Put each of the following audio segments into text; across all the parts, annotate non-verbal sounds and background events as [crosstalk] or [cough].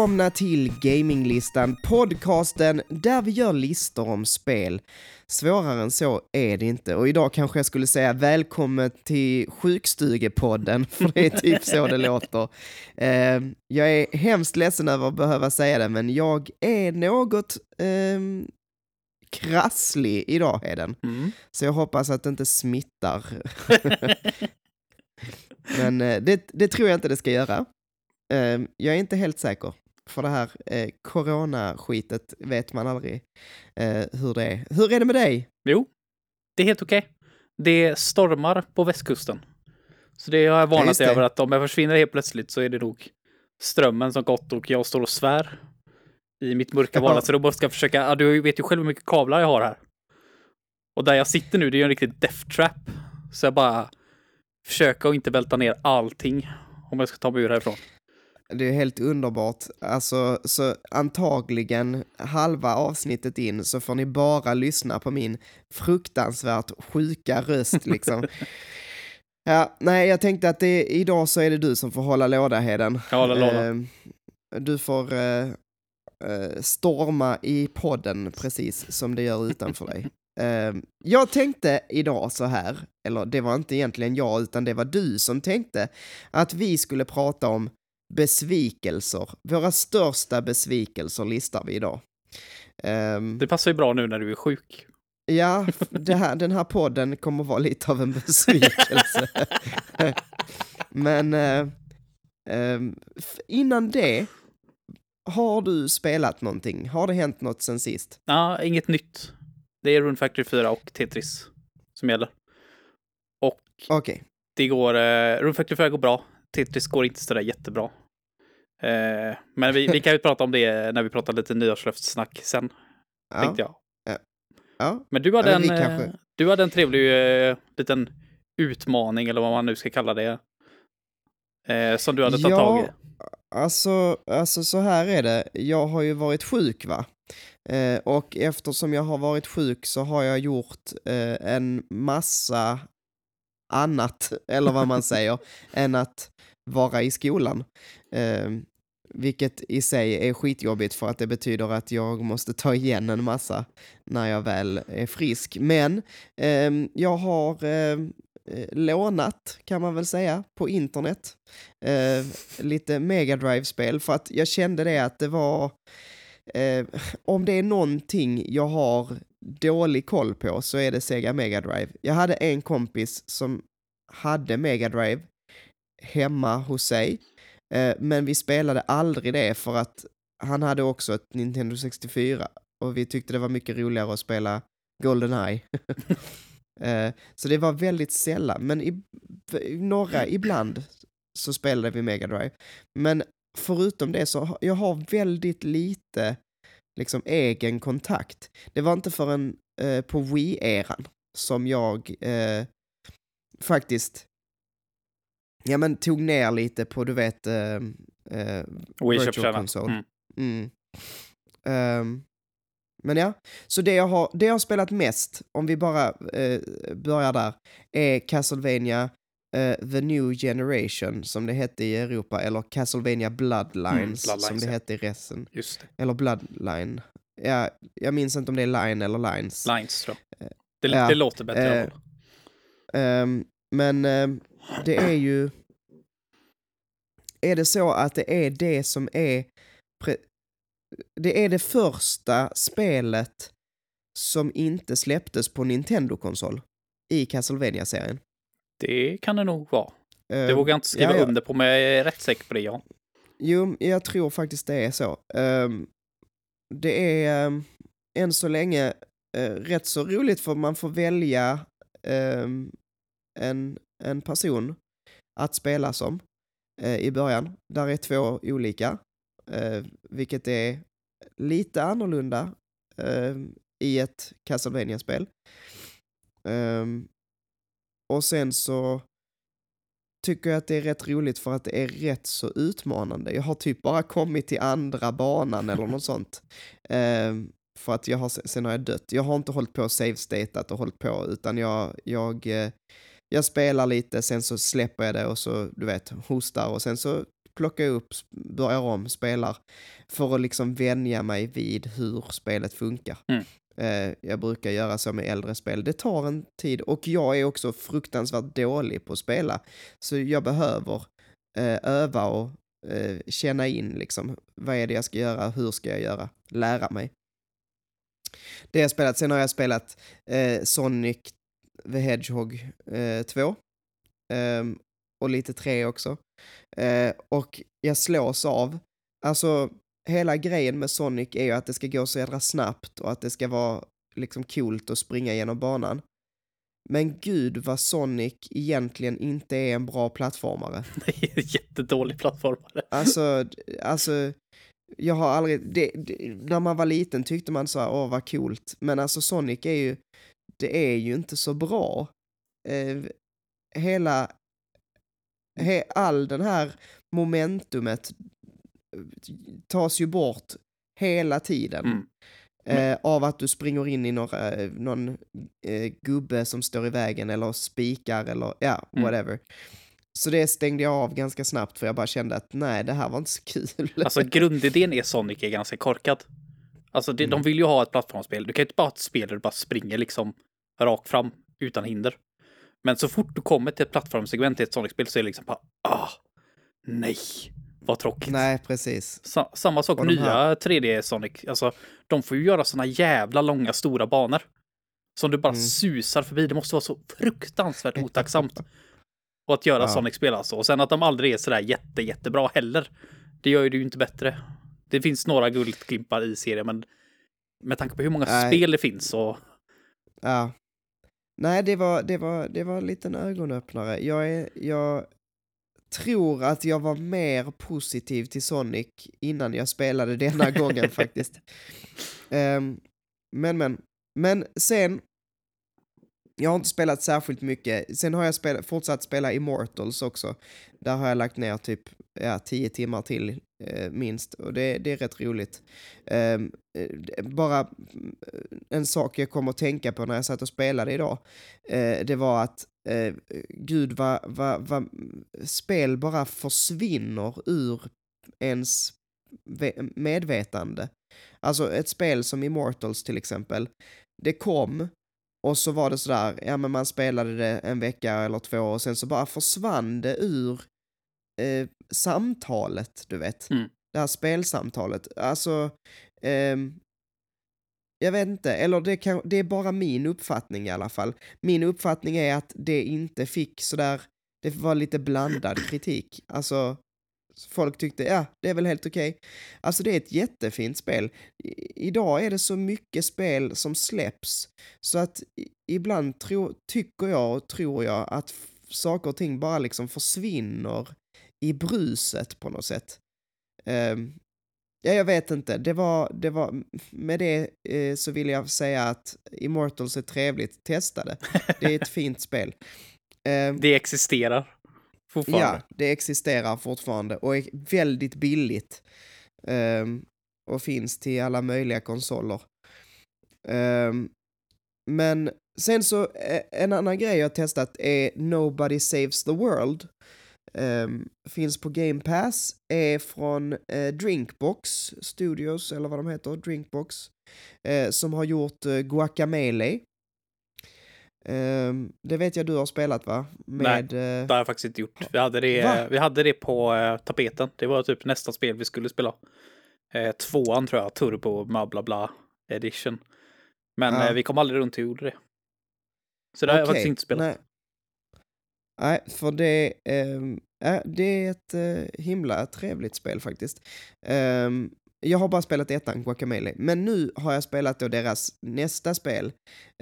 Välkomna till Gaminglistan, podcasten där vi gör listor om spel. Svårare än så är det inte. Och idag kanske jag skulle säga välkommen till sjukstugepodden, [laughs] för det är typ så det låter. Eh, jag är hemskt ledsen över att behöva säga det, men jag är något eh, krasslig idag, Heden. Mm. Så jag hoppas att det inte smittar. [laughs] men eh, det, det tror jag inte det ska göra. Eh, jag är inte helt säker. För det här eh, corona-skitet vet man aldrig eh, hur det är. Hur är det med dig? Jo, det är helt okej. Det stormar på västkusten. Så det har jag Ja, varnat det. över att om jag försvinner helt plötsligt så är det nog strömmen som gått och jag står och svär i mitt mörka Ja. vardagsrum och ska försöka, ja, du vet ju själv hur mycket kablar jag har här. Och där jag sitter nu, det är ju en riktig death trap. Så jag bara försöker att inte välta ner allting om jag ska ta mig ur härifrån. Det är helt underbart. Alltså, så antagligen halva avsnittet in så får ni bara lyssna på min fruktansvärt sjuka röst liksom. [laughs] Ja, nej, jag tänkte att det, idag så är det du som får hålla låda, Heden. Håller låda. Eh, du får eh, eh, storma i podden precis som det gör utanför dig. [laughs] Eh, jag tänkte idag så här, eller det var inte egentligen jag utan det var du som tänkte, att vi skulle prata om besvikelser. Våra största besvikelser listar vi idag. Ehm, Det passar ju bra nu när du är sjuk. Ja, här, den här podden kommer vara lite av en besvikelse. [laughs] Men eh, f- innan det, har du spelat någonting? Har det hänt något sen sist? Ja, inget nytt. Det är Rune Factory 4 och Tetris som gäller. Och Okej, det går, eh, Rune Factory 4 går bra. Tetris går inte sådär jättebra. Eh, men vi, vi kan ju [laughs] prata om det när vi pratar lite nyårslöftssnack sen, ja, tänkte jag. ja. Men du hade, Ja, men en, eh, kanske- du hade en trevlig eh, liten utmaning, eller vad man nu ska kalla det. Eh, som du hade tagit Ja, tag i. Alltså, alltså så här är det, jag har ju varit sjuk va? Eh, och eftersom jag har varit sjuk så har jag gjort eh, en massa annat, [laughs] eller vad man säger, än att vara i skolan. Eh, vilket i sig är skitjobbigt för att det betyder att jag måste ta igen en massa när jag väl är frisk. Men eh, jag har ehm, eh, lånat, kan man väl säga, på internet. Eh, lite Mega Drive-spel för att jag kände det att det var... Eh, om det är någonting jag har dålig koll på så är det Sega Mega Drive. Jag hade en kompis som hade Mega Drive hemma hos sig, eh, men vi spelade aldrig det för att han hade också ett Nintendo 64 och vi tyckte det var mycket roligare att spela Goldeneye. [laughs] Eh, så det var väldigt sällan, men i, i några ibland så spelade vi Mega Drive. Men förutom det så har jag har väldigt lite liksom egen kontakt. Det var inte förrän eh, på Wii-eran som jag eh, faktiskt ja, men tog ner lite på, du vet, eh, eh, Virtual. Console. Mm. Mm. Ehm, men ja, så det jag, har, det jag har spelat mest, om vi bara eh, börjar där, är Castlevania eh, The New Generation, som det hette i Europa, eller Castlevania Bloodlines, Bloodlines, som det ja. hette i resten. Eller Bloodline. Ja, jag minns inte om det är Line eller Lines. Lines tror jag. Det, Ja, det låter bättre. eh. Ehm, men ehm, det är ju... Är det så att det är det som är... Det är det första spelet som inte släpptes på Nintendo-konsol i Castlevania-serien. det kan det nog vara. Det Ehm, vågar jag inte skriva ja, ja. under på, men jag är rätt säker på det, ja. Jo, jag tror faktiskt det är så. Ehm, det är um, än så länge eh, rätt så roligt för man får välja ehm, en, en person att spela som eh, i början. Där är två olika, eh, vilket är lite annorlunda eh, i ett Castlevania-spel. Ehm, och sen så tycker jag att det är rätt roligt för att det är rätt så utmanande. Jag har typ bara kommit till andra banan eller något sånt. Ehm, för att jag har, sen har jag dött. Jag har inte hållit på och save-statat och hållit på, utan jag, jag, eh, jag spelar lite, sen så släpper jag det och så, du vet, hostar och sen så plocka upp, börjar om, spelar för att liksom vänja mig vid hur spelet funkar. Mm. Eh, jag brukar göra så med äldre spel. Det tar en tid och jag är också fruktansvärt dålig på att spela. Så jag behöver eh, öva och eh, känna in liksom. Vad är det jag ska göra? Hur ska jag göra? Lära mig. Det har jag spelat. Sen har jag spelat eh, Sonic the Hedgehog eh, 2. Ehm, och lite 3 också. Eh, och jag slås av, alltså hela grejen med Sonic är ju att det ska gå så jädra snabbt och att det ska vara liksom coolt att springa genom banan. Men gud vad Sonic egentligen inte är en bra plattformare. [laughs] Det är en jättedålig plattformare. Alltså, alltså jag har aldrig, det, det, när man var liten tyckte man så här, åh vad coolt, men alltså Sonic är ju, det är ju inte så bra. Eh, hela, he, all den här momentumet tas ju bort hela tiden. Mm. Eh, av att du springer in i några, eh, någon eh, gubbe som står i vägen eller spikar eller ja, Mm. whatever. Så det stängde jag av ganska snabbt för jag bara kände att nej, det här var inte så kul. Alltså grundidén är Sonic är ganska korkad. Alltså det, Mm. de vill ju ha ett plattformsspel. Du kan ju inte bara ha ett spel där du bara springer liksom rakt fram utan hinder. Men så fort du kommer till ett plattformssegment i ett Sonic-spel så är det liksom bara ah, nej, vad tråkigt. nej, precis. Sa- samma sak Och nya här- 3D Sonic. Alltså, de får ju göra såna jävla långa stora banor. Som du bara Mm. susar förbi. Det måste vara så fruktansvärt [laughs] otacksamt. Och att göra Ja. Sonic-spel alltså. Och sen att de aldrig är sådär jätte, jättebra heller. Det gör ju det ju inte bättre. Det finns några guldklimpar i serien, men med tanke på hur många Nej. spel det finns så... Ja. Nej, det var, det var, det var en liten ögonöppnare. Jag, är, jag tror att jag var mer positiv till Sonic innan jag spelade denna gången [laughs] faktiskt. Ehm, men, men. Men sen, jag har inte spelat särskilt mycket. Sen har jag spel, fortsatt spela Immortals också. Där har jag lagt ner typ ja, tio timmar till Eh, minst. Och det, det är rätt roligt. Ehm, eh, bara eh, en sak jag kom att tänka på när jag satt och spelade idag. Det var att gud vad, vad, vad spel bara försvinner ur ens medvetande. Alltså ett spel som Immortals till exempel. Det kom och så var det sådär, ja men man spelade det en vecka eller två och sen så bara försvann det ur eh, samtalet, du vet. Mm. Det här spelsamtalet. Alltså, ehm, jag vet inte, eller det, kan, det är bara min uppfattning i alla fall. Min uppfattning är att det inte fick sådär, det var lite blandad [clears throat] kritik. Alltså, folk tyckte, ja, det är väl helt okej. Alltså det är ett jättefint spel. I, idag är det så mycket spel som släpps, så att ibland tro, tycker jag och tror jag att saker och ting bara liksom försvinner i bruset på något sätt. Ehm, ja, jag vet inte. Det var, det var, med det eh, så vill jag säga att Immortals är trevligt. Testa det. Är ett [laughs] fint spel. Ehm, Det existerar fortfarande. ja, det existerar fortfarande och är väldigt billigt. Ehm, och finns till alla möjliga konsoler. Men sen så, eh, en annan grej jag testat är Nobody Saves the World. Ehm, finns på Game Pass, är från eh, Drinkbox Studios, eller vad de heter, Drinkbox, eh, som har gjort eh, Guacamele. Ehm, det vet jag du har spelat va? Med, eh, Det har jag faktiskt inte gjort. Vi hade det, Va? vi hade det på tapeten. Det var typ nästa spel vi skulle spela. Tvåan tror jag, Turbo bla bla bla edition. Men vi kom aldrig runt och gjorde det. Så det har jag faktiskt inte spelat. Nej, nej för det, ehm, det är ett eh, himla trevligt spel faktiskt. Ehm, jag har bara spelat ettan, Guacamele, men nu har jag spelat då deras nästa spel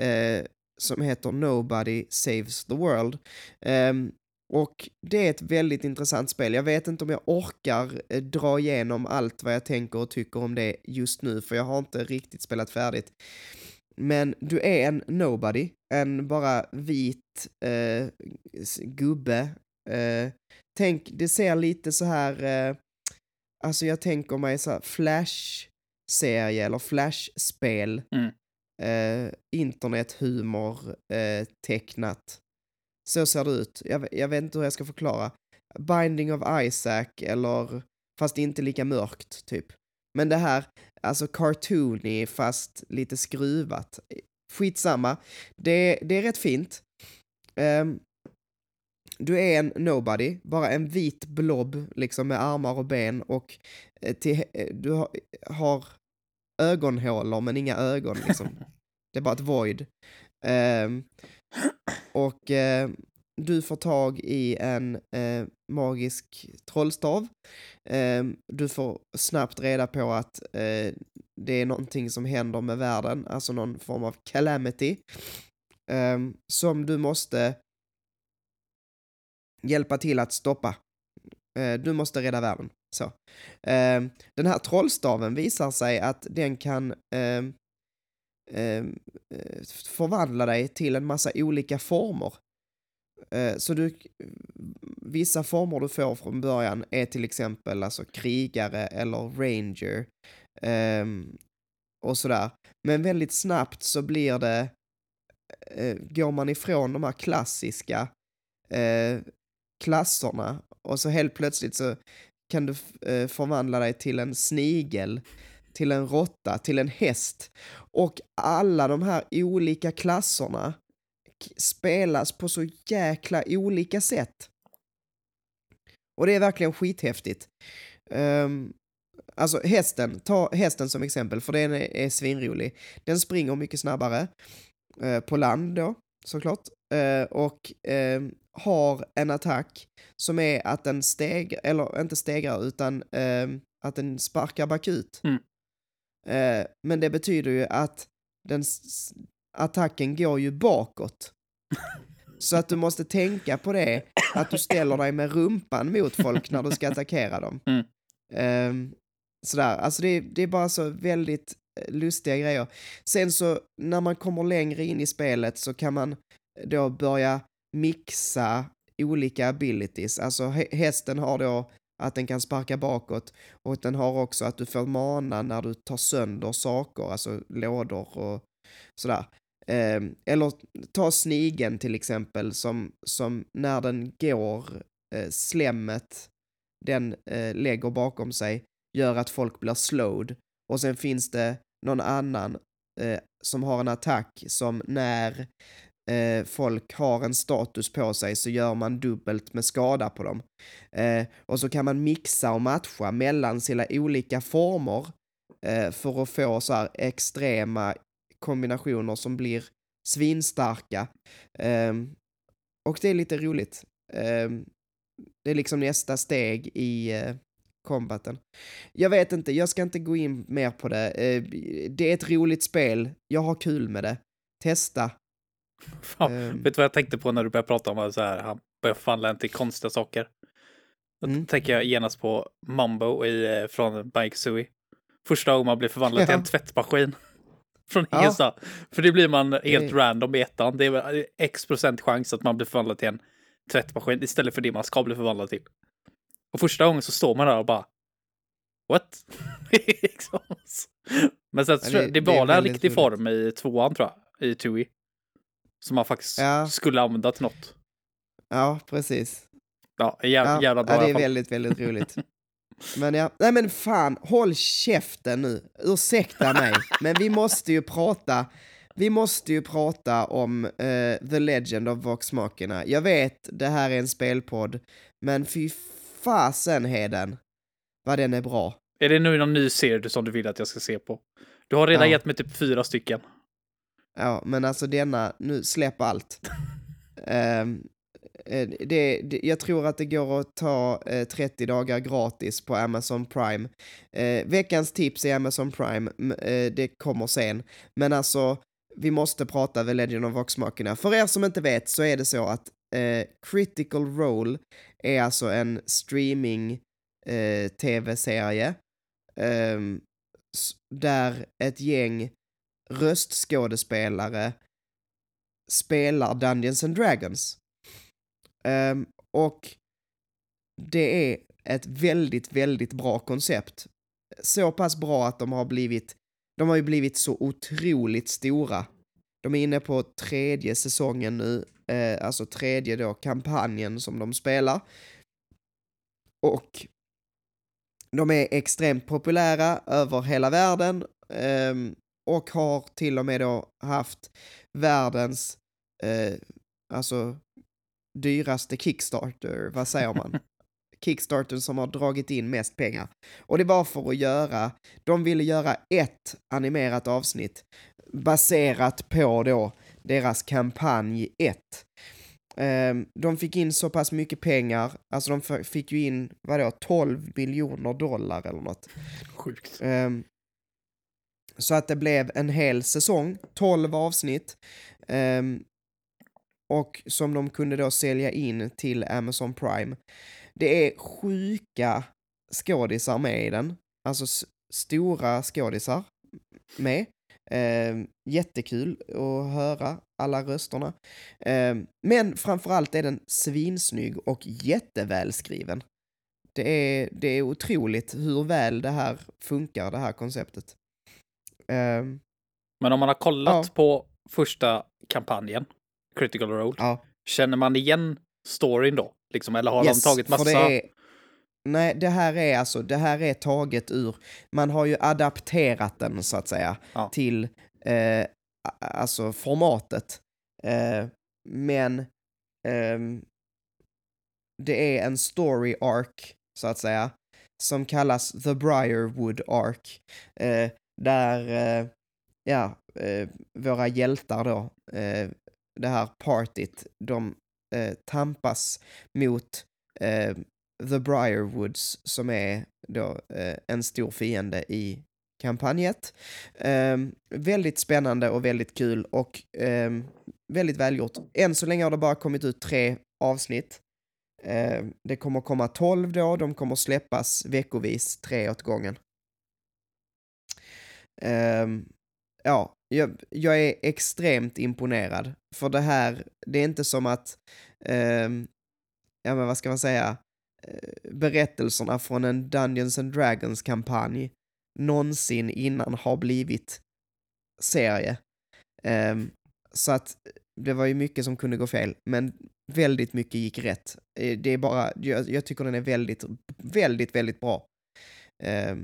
eh, som heter Nobody Saves the World. Ehm, och det är ett väldigt intressant spel. Jag vet inte om jag orkar eh, dra igenom allt vad jag tänker och tycker om det just nu, för jag har inte riktigt spelat färdigt. Men du är en nobody, en bara vit eh, gubbe. Eh, tänk, det ser lite så här, eh, alltså jag tänker mig så här Flash-serie eller Flash-spel. Mm. Eh, internethumor eh, tecknat. Så ser det ut. Jag, jag vet inte hur jag ska förklara. Binding of Isaac eller fast inte lika mörkt typ. Men det här, alltså cartoony fast lite skruvat. Skitsamma. Det, det är rätt fint. Um, du är en nobody, bara en vit blob liksom med armar och ben och eh, till, eh, du har, har ögonhålor men inga ögon liksom. [laughs] det är bara ett void. Um, och uh, du får tag i en eh, magisk trollstav. Eh, du får snabbt reda på att eh, det är någonting som händer med världen, alltså någon form av calamity. Ehm, som du måste hjälpa till att stoppa. Eh, du måste rädda världen. Så. Ehm, den här trollstaven visar sig att den kan ehm, eh, förvandla dig till en massa olika former. Eh, så du, vissa former du får från början är till exempel alltså krigare eller ranger ehm, och sådär. Men väldigt snabbt så blir det, eh, går man ifrån de här klassiska eh, klasserna och så helt plötsligt så kan du förvandla dig till en snigel till en råtta, till en häst. Och alla de här olika klasserna spelas på så jäkla olika sätt. Och det är verkligen skithäftigt. Um, alltså hästen, ta hästen som exempel, för den är, är svinrolig. Den springer mycket snabbare, uh, på land då, såklart. Uh, och uh, har en attack som är att den steg, eller inte stegrar, utan att den sparkar bakut. Mm. Eh, men det betyder ju att den attacken går ju bakåt. Så att du måste tänka på det, att du ställer dig med rumpan mot folk när du ska attackera dem. [laughs] Mm. Eh, sådär, alltså det, det är bara så väldigt eh, lustiga grejer. Sen så när man kommer längre in i spelet så kan man då börja mixa olika abilities. Alltså hästen har då att den kan sparka bakåt och den har också att du får mana när du tar sönder saker, alltså lådor och sådär. Eh, eller ta snigen till exempel som, som när den går, eh, slemmet den eh, lägger bakom sig gör att folk blir slowed. Och sen finns det någon annan eh, som har en attack som när eh, folk har en status på sig så gör man dubbelt med skada på dem. Eh, och så kan man mixa och matcha mellan sina olika former eh, för att få så här extrema kombinationer som blir svinstarka. Ehm, och det är lite roligt. Ehm, det är liksom nästa steg i eh, combaten. Jag vet inte, jag ska inte gå in mer på det. Eh, det är ett roligt spel, jag har kul med det. Testa, Fan, um, vet du vad jag tänkte på när du började prata om att så här, han börjar en till konstiga saker? Då mm. tänker jag genast på Mumbo i, eh, från Bike Sui. Första gången man blir förvandlad ja. till en tvättmaskin. Från ja. ingenstans. För det blir man helt det... random i ettan. Det är x procent chans att man blir förvandlad till en tvättmaskin istället för det man ska bli förvandlad till. Och första gången så står man där och bara What? [laughs] Men sen, det, det, det var en riktig form i tvåan tror jag, i Tui. Som man faktiskt ja. skulle använda till något. Ja, precis. Ja, jävla, ja, jävla bra ja, det är väldigt, väldigt roligt. [laughs] Men ja, nej men fan, håll käften nu. Ursäkta mig, [laughs] men vi måste ju prata, vi måste ju prata om uh, The Legend of Vox Machina. Jag vet, det här är en spelpodd, men fy fasen Heden, vad den är bra. Är det nu någon ny serie som du vill att jag ska se på? Du har redan ja. gett mig typ fyra stycken. Ja, men alltså denna, nu släpp allt. um, [laughs] Eh, det, det, jag tror att det går att ta eh, 30 dagar gratis på Amazon Prime. Eh, veckans tips i Amazon Prime, eh, det kommer sen. Men alltså, vi måste prata The Legend of Voxmakerna. För er som inte vet så är det så att eh, Critical Role är alltså en streaming-tv-serie eh, ehm, där ett gäng röstskådespelare spelar Dungeons and Dragons. Um, och det är ett väldigt, väldigt bra koncept. Så pass bra att de har blivit, de har ju blivit så otroligt stora. De är inne på tredje säsongen nu, eh, alltså tredje då kampanjen som de spelar. och de är extremt populära över hela världen ehm, och har till och med då haft världens, eh, alltså dyraste Kickstarter, vad säger man? [laughs] Kickstarter som har dragit in mest pengar. Och det var för att göra, de ville göra ett animerat avsnitt baserat på då deras kampanj 1. Um, de fick in så pass mycket pengar, alltså de fick ju in, vadå, 12 miljoner dollar eller något. Sjukt. Um, så att det blev en hel säsong, 12 avsnitt. Och som de kunde då sälja in till Amazon Prime. Det är sjuka skådisar med i den, alltså stora skådisar med. Eh, jättekul att höra alla rösterna. Eh, men framförallt är den svinsnygg och jättevälskriven. Det är, det är otroligt hur väl det här funkar, det här konceptet. Eh, men om man har kollat ja. på första kampanjen, Critical Role, ja. känner man igen storyn då? Liksom, eller har yes, de tagit massa... Det är, nej, det här är alltså, det här är taget ur, man har ju adapterat den så att säga ja. till, eh, alltså formatet. Eh, men eh, det är en story arc, så att säga, som kallas The Briarwood Arc. Eh, där, eh, ja, eh, våra hjältar då, det här partyt, de eh, tampas mot eh, The Briarwoods som är då eh, en stor fiende i kampanjet. Ehm, väldigt spännande och väldigt kul och ehm, väldigt välgjort. Än så länge har det bara kommit ut tre avsnitt. Ehm, det kommer komma tolv då, de kommer släppas veckovis, tre åt gången. ja, jag, jag, är extremt imponerad. För det här, det är inte som att, eh, ja men vad ska man säga, eh, berättelserna från en Dungeons and Dragons-kampanj någonsin innan har blivit serie. Eh, så att eh, det var ju mycket som kunde gå fel, men väldigt mycket gick rätt. Eh, det är bara, jag, jag tycker den är väldigt, väldigt, väldigt bra. Eh,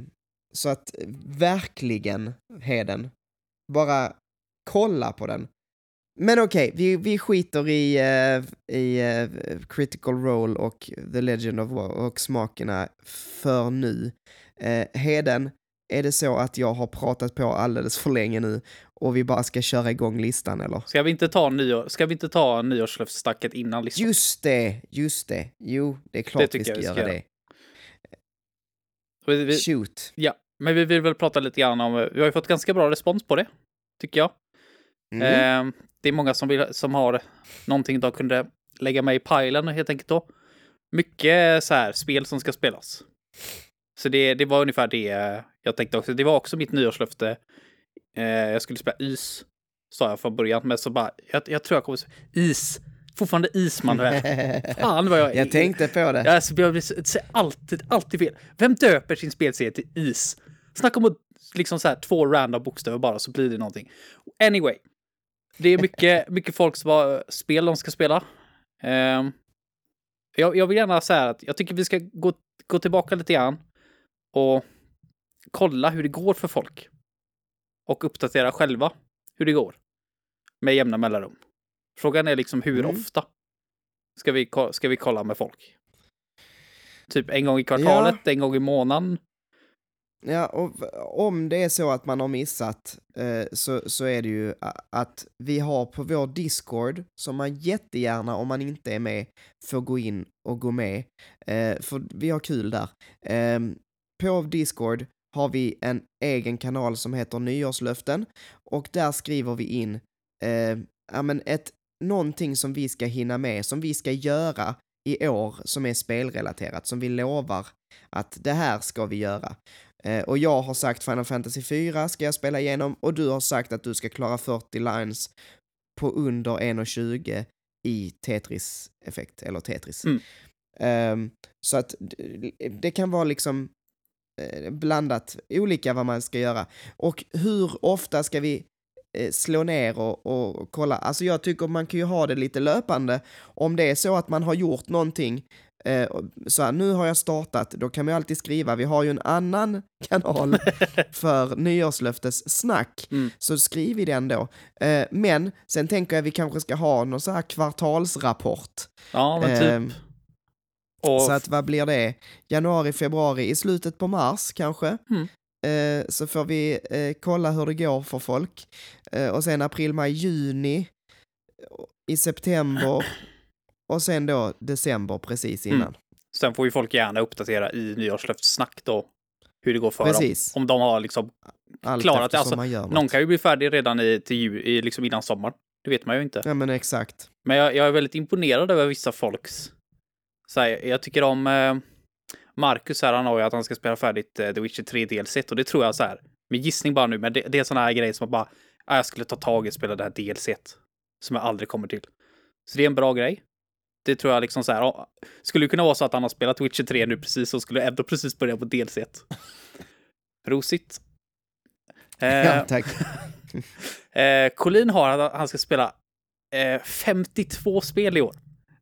så att verkligen, Heden, bara kolla på den. Men okej, okay, vi, vi skiter i, uh, i uh, Critical Role och The Legend of War och smakerna för nu. Uh, Heden, är det så att jag har pratat på alldeles för länge nu och vi bara ska köra igång listan eller? Ska vi inte ta, nyår, ska vi inte ta nyårslöftesstacket innan listan? Just det, just det. Jo, det är klart det vi ska, vi ska göra, göra det. Vi, Shoot. Ja, men vi vill väl prata lite grann om, vi har ju fått ganska bra respons på det, tycker jag. Mm. Eh, det är många som, vill, som har någonting de kunde lägga med i pilen helt enkelt då. Mycket så här spel som ska spelas. Så det, det var ungefär det jag tänkte också. Det var också mitt nyårslöfte. Eh, jag skulle spela is, sa jag från början, men så bara, jag, jag tror jag kommer is fortfarande Ismanuel. [laughs] Fan vad jag... Jag tänkte på det. Alltså, jag säger alltid, alltid fel. Vem döper sin spelserie till Is? Snacka om att liksom så här två random bokstäver bara så blir det någonting. Anyway. Det är mycket, [laughs] mycket folk som har spel de ska spela. Um, jag, jag, vill gärna säga att jag tycker vi ska gå, gå tillbaka lite grann och kolla hur det går för folk. Och uppdatera själva hur det går. Med jämna mellanrum. Frågan är liksom hur mm. ofta ska vi, ska vi kolla med folk? Typ en gång i kvartalet, ja. en gång i månaden. Ja, och om det är så att man har missat eh, så, så är det ju att vi har på vår Discord, som man jättegärna, om man inte är med, får gå in och gå med. Eh, för vi har kul där. Eh, på Discord har vi en egen kanal som heter Nyårslöften och där skriver vi in eh, ja, men ett någonting som vi ska hinna med, som vi ska göra i år som är spelrelaterat, som vi lovar att det här ska vi göra. Eh, och jag har sagt Final Fantasy 4 ska jag spela igenom och du har sagt att du ska klara 40 lines på under 1.20 i Tetris-effekt, eller Tetris. Mm. Um, så att det kan vara liksom eh, blandat, olika vad man ska göra. Och hur ofta ska vi Eh, slå ner och, och kolla. Alltså jag tycker man kan ju ha det lite löpande. Om det är så att man har gjort någonting Eh, så här, nu har jag startat, då kan man alltid skriva, vi har ju en annan [laughs] kanal för nyårslöftessnack, Mm. så skriv i den då. Eh, men sen tänker jag vi kanske ska ha någon så här kvartalsrapport. Ja, men Ehm, typ. Och Så att vad blir det? Januari, februari, i slutet på mars kanske? Mm. Eh, så får vi kolla hur det går för folk. Och sen april, maj, juni, i september och sen då december precis Mm. innan. sen får ju folk gärna uppdatera i nyårslöftessnack då hur det går för Precis. dem. Om de har liksom, Allt klarat det, alltså, man någon kan ju bli färdig redan i, till jul, i, liksom innan sommaren. Det vet man ju inte. Ja men exakt. Men jag, jag är väldigt imponerad över vissa folks... Så här, jag tycker om eh, Marcus här, han har ju att han ska spela färdigt eh, The Witcher 3 DLC och det tror jag så här, med gissning bara nu, men det, det är sådana här grejer som att bara, ah, jag skulle ta tag i och spela det här DLC som jag aldrig kommer till. Så det är en bra grej. Det tror jag liksom så här, ja, skulle det kunna vara så att han har spelat Witcher 3 nu precis och skulle ändå precis börja på DLC. Rosigt. [laughs] Eh, Ja, tack. [laughs] Eh, Colin har att han ska spela eh, 52 spel i år.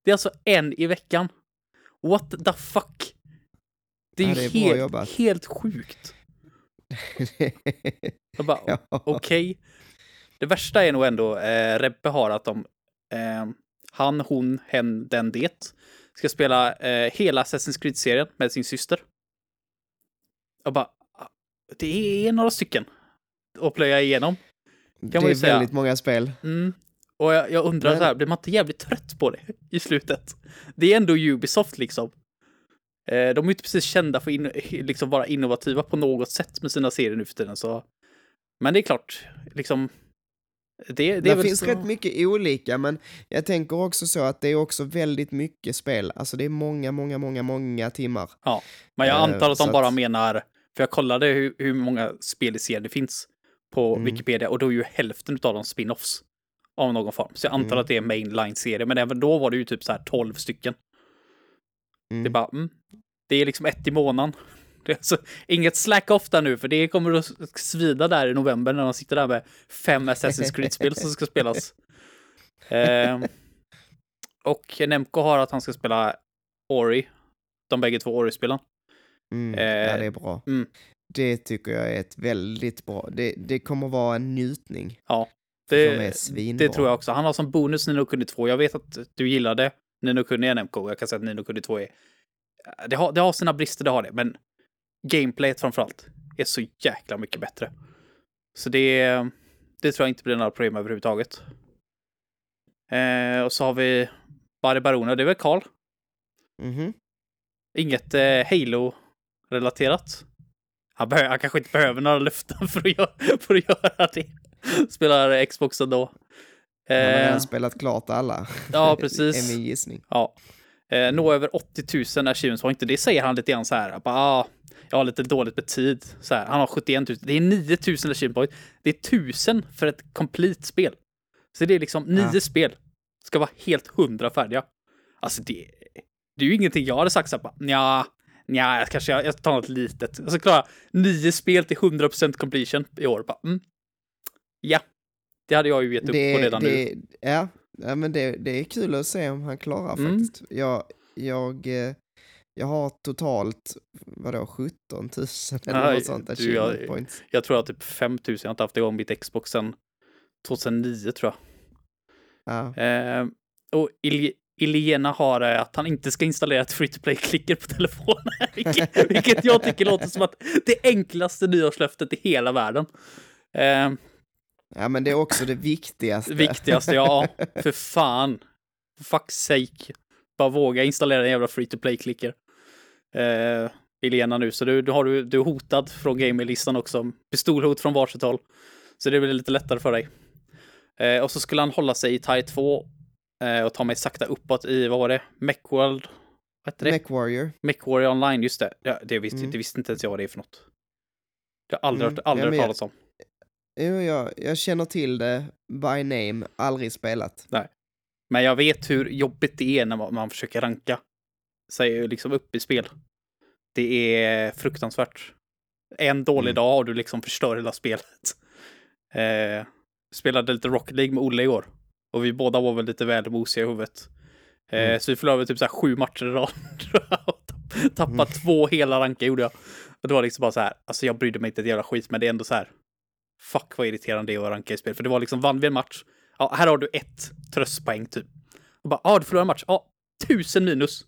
Det är alltså en i veckan. What the fuck? Det är Ja, ju det är helt, jobbat. helt sjukt. [laughs] Jag bara, ja. okej. Det värsta är nog ändå eh, Rebbe har att de, eh, han, hon, hen, den, det, ska spela eh, hela Assassin's Creed-serien med sin syster. Jag bara, ah, det är några stycken att plöja igenom. Det är väldigt många spel. Mm. Och jag, jag undrar Men- så här, blir man inte jävligt trött på det i slutet? Det är ändå Ubisoft liksom. Eh, de är ju inte precis kända för att in, liksom vara innovativa på något sätt med sina serier nu för tiden. Så. Men det är klart, liksom. Det, det, Det, finns så... rätt mycket olika, men jag tänker också så att det är också väldigt mycket spel. Alltså det är många, många, många, många timmar. Men jag eh, antar att de att- bara menar, för jag kollade hur, hur många spel i serien det finns på Mm. Wikipedia och då är ju hälften av dem spin-offs av någon form. Så jag antar Mm. att det är mainline-serie, men även då var det ju typ så här 12 stycken. Mm. Det är bara, mm, det är liksom ett i månaden. Det är alltså inget slack off där nu, för det kommer att svida där i november när man sitter där med fem Assassin's Creed-spel som ska spelas. [laughs] Ehm, och Nemco har att han ska spela Ori, de bägge två Ori-spelen. Mm. eh, ja, det är bra. mm. Det tycker jag är ett väldigt bra, det, det kommer vara en njutning. Ja, de det, det tror jag också. Han har som bonus Nino Kuni 2. Jag vet att du gillade Nino Kuni Nemco. Jag kan säga att Nino Kuni 2 är... Det har, det har sina brister, det har det, men gameplayet framförallt är så jäkla mycket bättre. Så det, det tror jag inte blir några problem överhuvudtaget. Eh, och så har vi Barry Barona, det är väl Karl? Mhm. Inget eh, Halo-relaterat. Han, han kanske inte behöver några löften [laughs] för att göra, för att göra det. Spelar Xbox ändå. Han har Eh, redan spelat klart alla. ja, [laughs] är precis. min gissning. Ja. Eh, nå över 80 000 achievements point. Det säger han lite grann så här. Bara, ah, jag har lite dåligt med tid. Så här. Han har 71 000. Det är 9 000 achievement. Det är 1000 för ett complete spel. Så det är liksom nio Ja. spel. Ska vara helt hundra färdiga. Alltså det, det är ju ingenting jag hade sagt så här. Nja, nja, jag kanske jag, jag tar något litet. Jag ska klara nio spel till 100% completion i år. Bara, mm. Ja, det hade jag ju gett upp Det, på redan nu. det, ja, ja, men det, det är kul att se om han klarar Mm. faktiskt. Jag, jag, eh, jag har totalt, vadå, 17 000 eller Nej, något sånt achievement jag- points. Jag tror att typ 5000, jag har inte haft igång mitt Xbox sedan 2009 tror jag. Ja. Eh, och Il Ilena har eh, att han inte ska installera ett free to play-klicker på telefonen. [laughs] vilket, vilket jag tycker låter som att det enklaste nyårslöftet i hela världen. Eh, ja, men det är också det viktigaste. viktigaste, ja, [laughs] för fan. For fuck's sake. Bara våga installera en jävla free to play-klicker. Eh, Ilena nu, så du, du, har, du, du är hotad från gamerlistan också. Pistolhot från varsitt håll. Så det blir lite lättare för dig. Eh, och så skulle han hålla sig i Tier 2 eh, och ta mig sakta uppåt i, vad var det? Mechworld? Vad hette det? Mech Warrior. Mechwarrior Online, just det. Ja, det, visste, Mm. det visste inte ens jag vad det är för något. Det har aldrig, Mm. hört, aldrig Ja, hört jag- talas om. Jo, jag, jag känner till det by name, aldrig spelat. Men jag vet hur jobbigt det är när man, man försöker ranka sig liksom upp i spel. Det är fruktansvärt. En dålig Mm. dag och du liksom förstör hela spelet. [laughs] Eh, spelade lite Rocket League med Olle igår. Och vi båda var väl lite väl mosiga i huvudet. Eh, Mm. Så vi förlorade typ så här sju matcher i rad. [laughs] Tappade Mm. två hela rankar gjorde jag. Och det var liksom bara så här, alltså jag brydde mig inte ett jävla skit, men det är ändå så här. Fuck vad irriterande det är att ranka i spel. För det var liksom, vann vi en match, ja här har du ett tröstpoäng typ. Och bara, ja ah, du förlorade en match, ja tusen minus.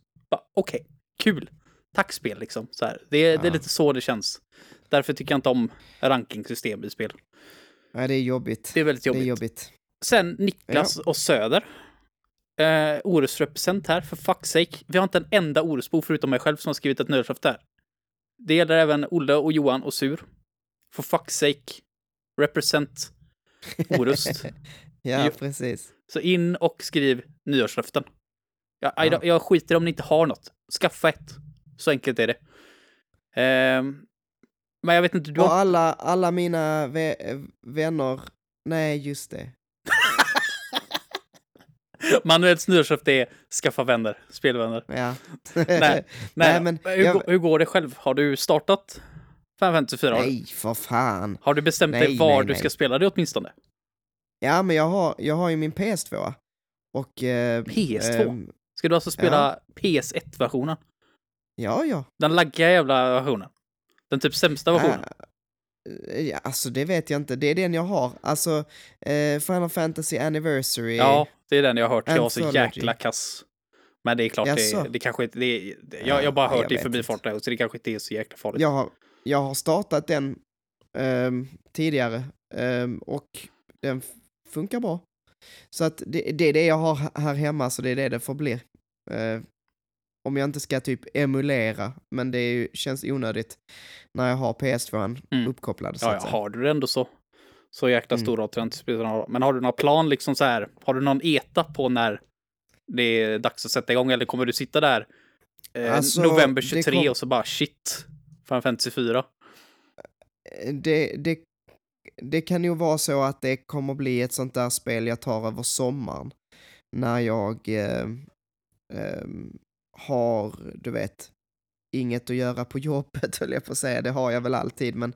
Okej, kul. Tack spel liksom. Så här. Det, är, det är Ja. lite så det känns. Därför tycker jag inte om rankingsystem i spel. Nej, det är jobbigt. Det är väldigt jobbigt. är jobbigt. Sen Niklas och Söder. Eh, Orust-represent här, för fuck's sake. Vi har inte en enda Orustbo förutom mig själv som har skrivit ett nödslöfte här. Det gäller även Olle och Johan och Sur. For fuck's sake. Represent Orust. [laughs] Ja, precis. Så in och skriv nyårslöften. Jag, Ja. jag, skiter om ni inte har något. Skaffa ett. Så enkelt är det. Ehm, men jag vet inte, du Och har... alla, alla mina vä- vänner, nej just det. [laughs] Manuels nyårslöfte är skaffa vänner, spelvänner. Ja. [laughs] Nej, Nej, Nej, men hur, jag- hur går det själv? Har du startat Final Fantasy 4? Har, du- nej, för fan. har du bestämt dig Nej, var nej, du ska spela det åtminstone? Ja, men jag har, jag har ju min PS2. Och... Eh, PS2? ehm, Ska du alltså spela PS1-versionen? ja, ja. Den laggiga jävla versionen? Den typ sämsta versionen? Ah, ja, alltså det vet jag inte, det är den jag har. Alltså, eh, Final Fantasy Anniversary. Ja, det är den jag har hört. Jag var så jäkla kass. Men det är klart, Jaså? det, det kanske inte... Det, det, Ja, jag, jag har bara hört jag det i förbifarten, så det kanske inte är så jäkla farligt. Jag har, jag har startat den ehm, tidigare ehm, och den funkar bra. Så att det, det är det jag har här hemma, så det är det det får bli. Eh, om jag inte ska typ emulera, men det ju, känns onödigt när jag har PS2 Mm. uppkopplad. Så ja, ja, har du det ändå så. Så jäkla Mm. stor roll tror jag inte spelar någon roll. Men har du någon plan liksom så här? Har du någon eta på när det är dags att sätta igång? Eller kommer du sitta där eh, Alltså, november det 23 kom- och så bara shit, Final Fantasy 4? Eh, det, det, det kan ju vara så att det kommer bli ett sånt där spel jag tar över sommaren. När jag eh, ehm, har, du vet, inget att göra på jobbet [laughs] höll jag på att säga. Det har jag väl alltid, men,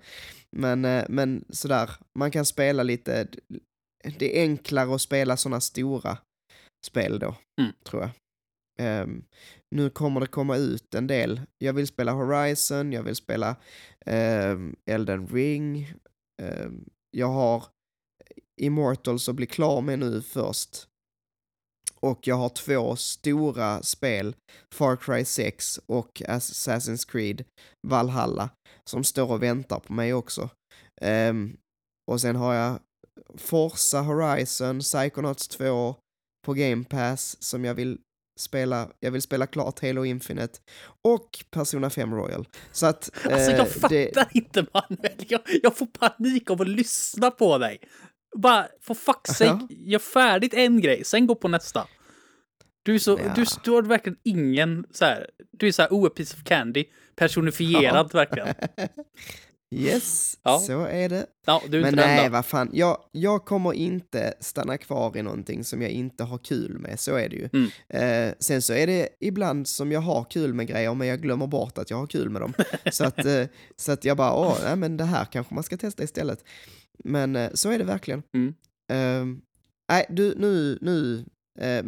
men, eh, men sådär, man kan spela lite, det är enklare att spela sådana stora spel då, Mm. tror jag. Ehm, nu kommer det komma ut en del. Jag vill spela Horizon, jag vill spela ehm, Elden Ring. Ehm, jag har Immortals att bli klar med nu först. Och jag har två stora spel, Far Cry 6 och Assassin's Creed Valhalla, som står och väntar på mig också. Ehm, och sen har jag Forza Horizon, Psychonauts 2 på Game Pass som jag vill spela, jag vill spela klart Halo Infinite och Persona 5 Royal. Så att... Alltså eh, jag fattar det- inte Manuel. Jag, jag får panik av att lyssna på dig. Bara, for fuck's sake, gör färdigt en grej, sen gå på nästa. Du är så, Ja. du, du har verkligen ingen så här, du är så här, oh, a piece of candy, personifierad verkligen. [laughs] Yes, Ja. så är det. Ja, du är Men inte nej, vad fan. Jag, jag kommer inte stanna kvar i någonting som jag inte har kul med, så är det ju. Mm. Eh, sen så är det ibland som jag har kul med grejer, men jag glömmer bort att jag har kul med dem. [laughs] så, att, eh, så att jag bara, åh, nej, men det här kanske man ska testa istället. Men eh, så är det verkligen. Mm. Eh, nej, du, nu, nu, eh,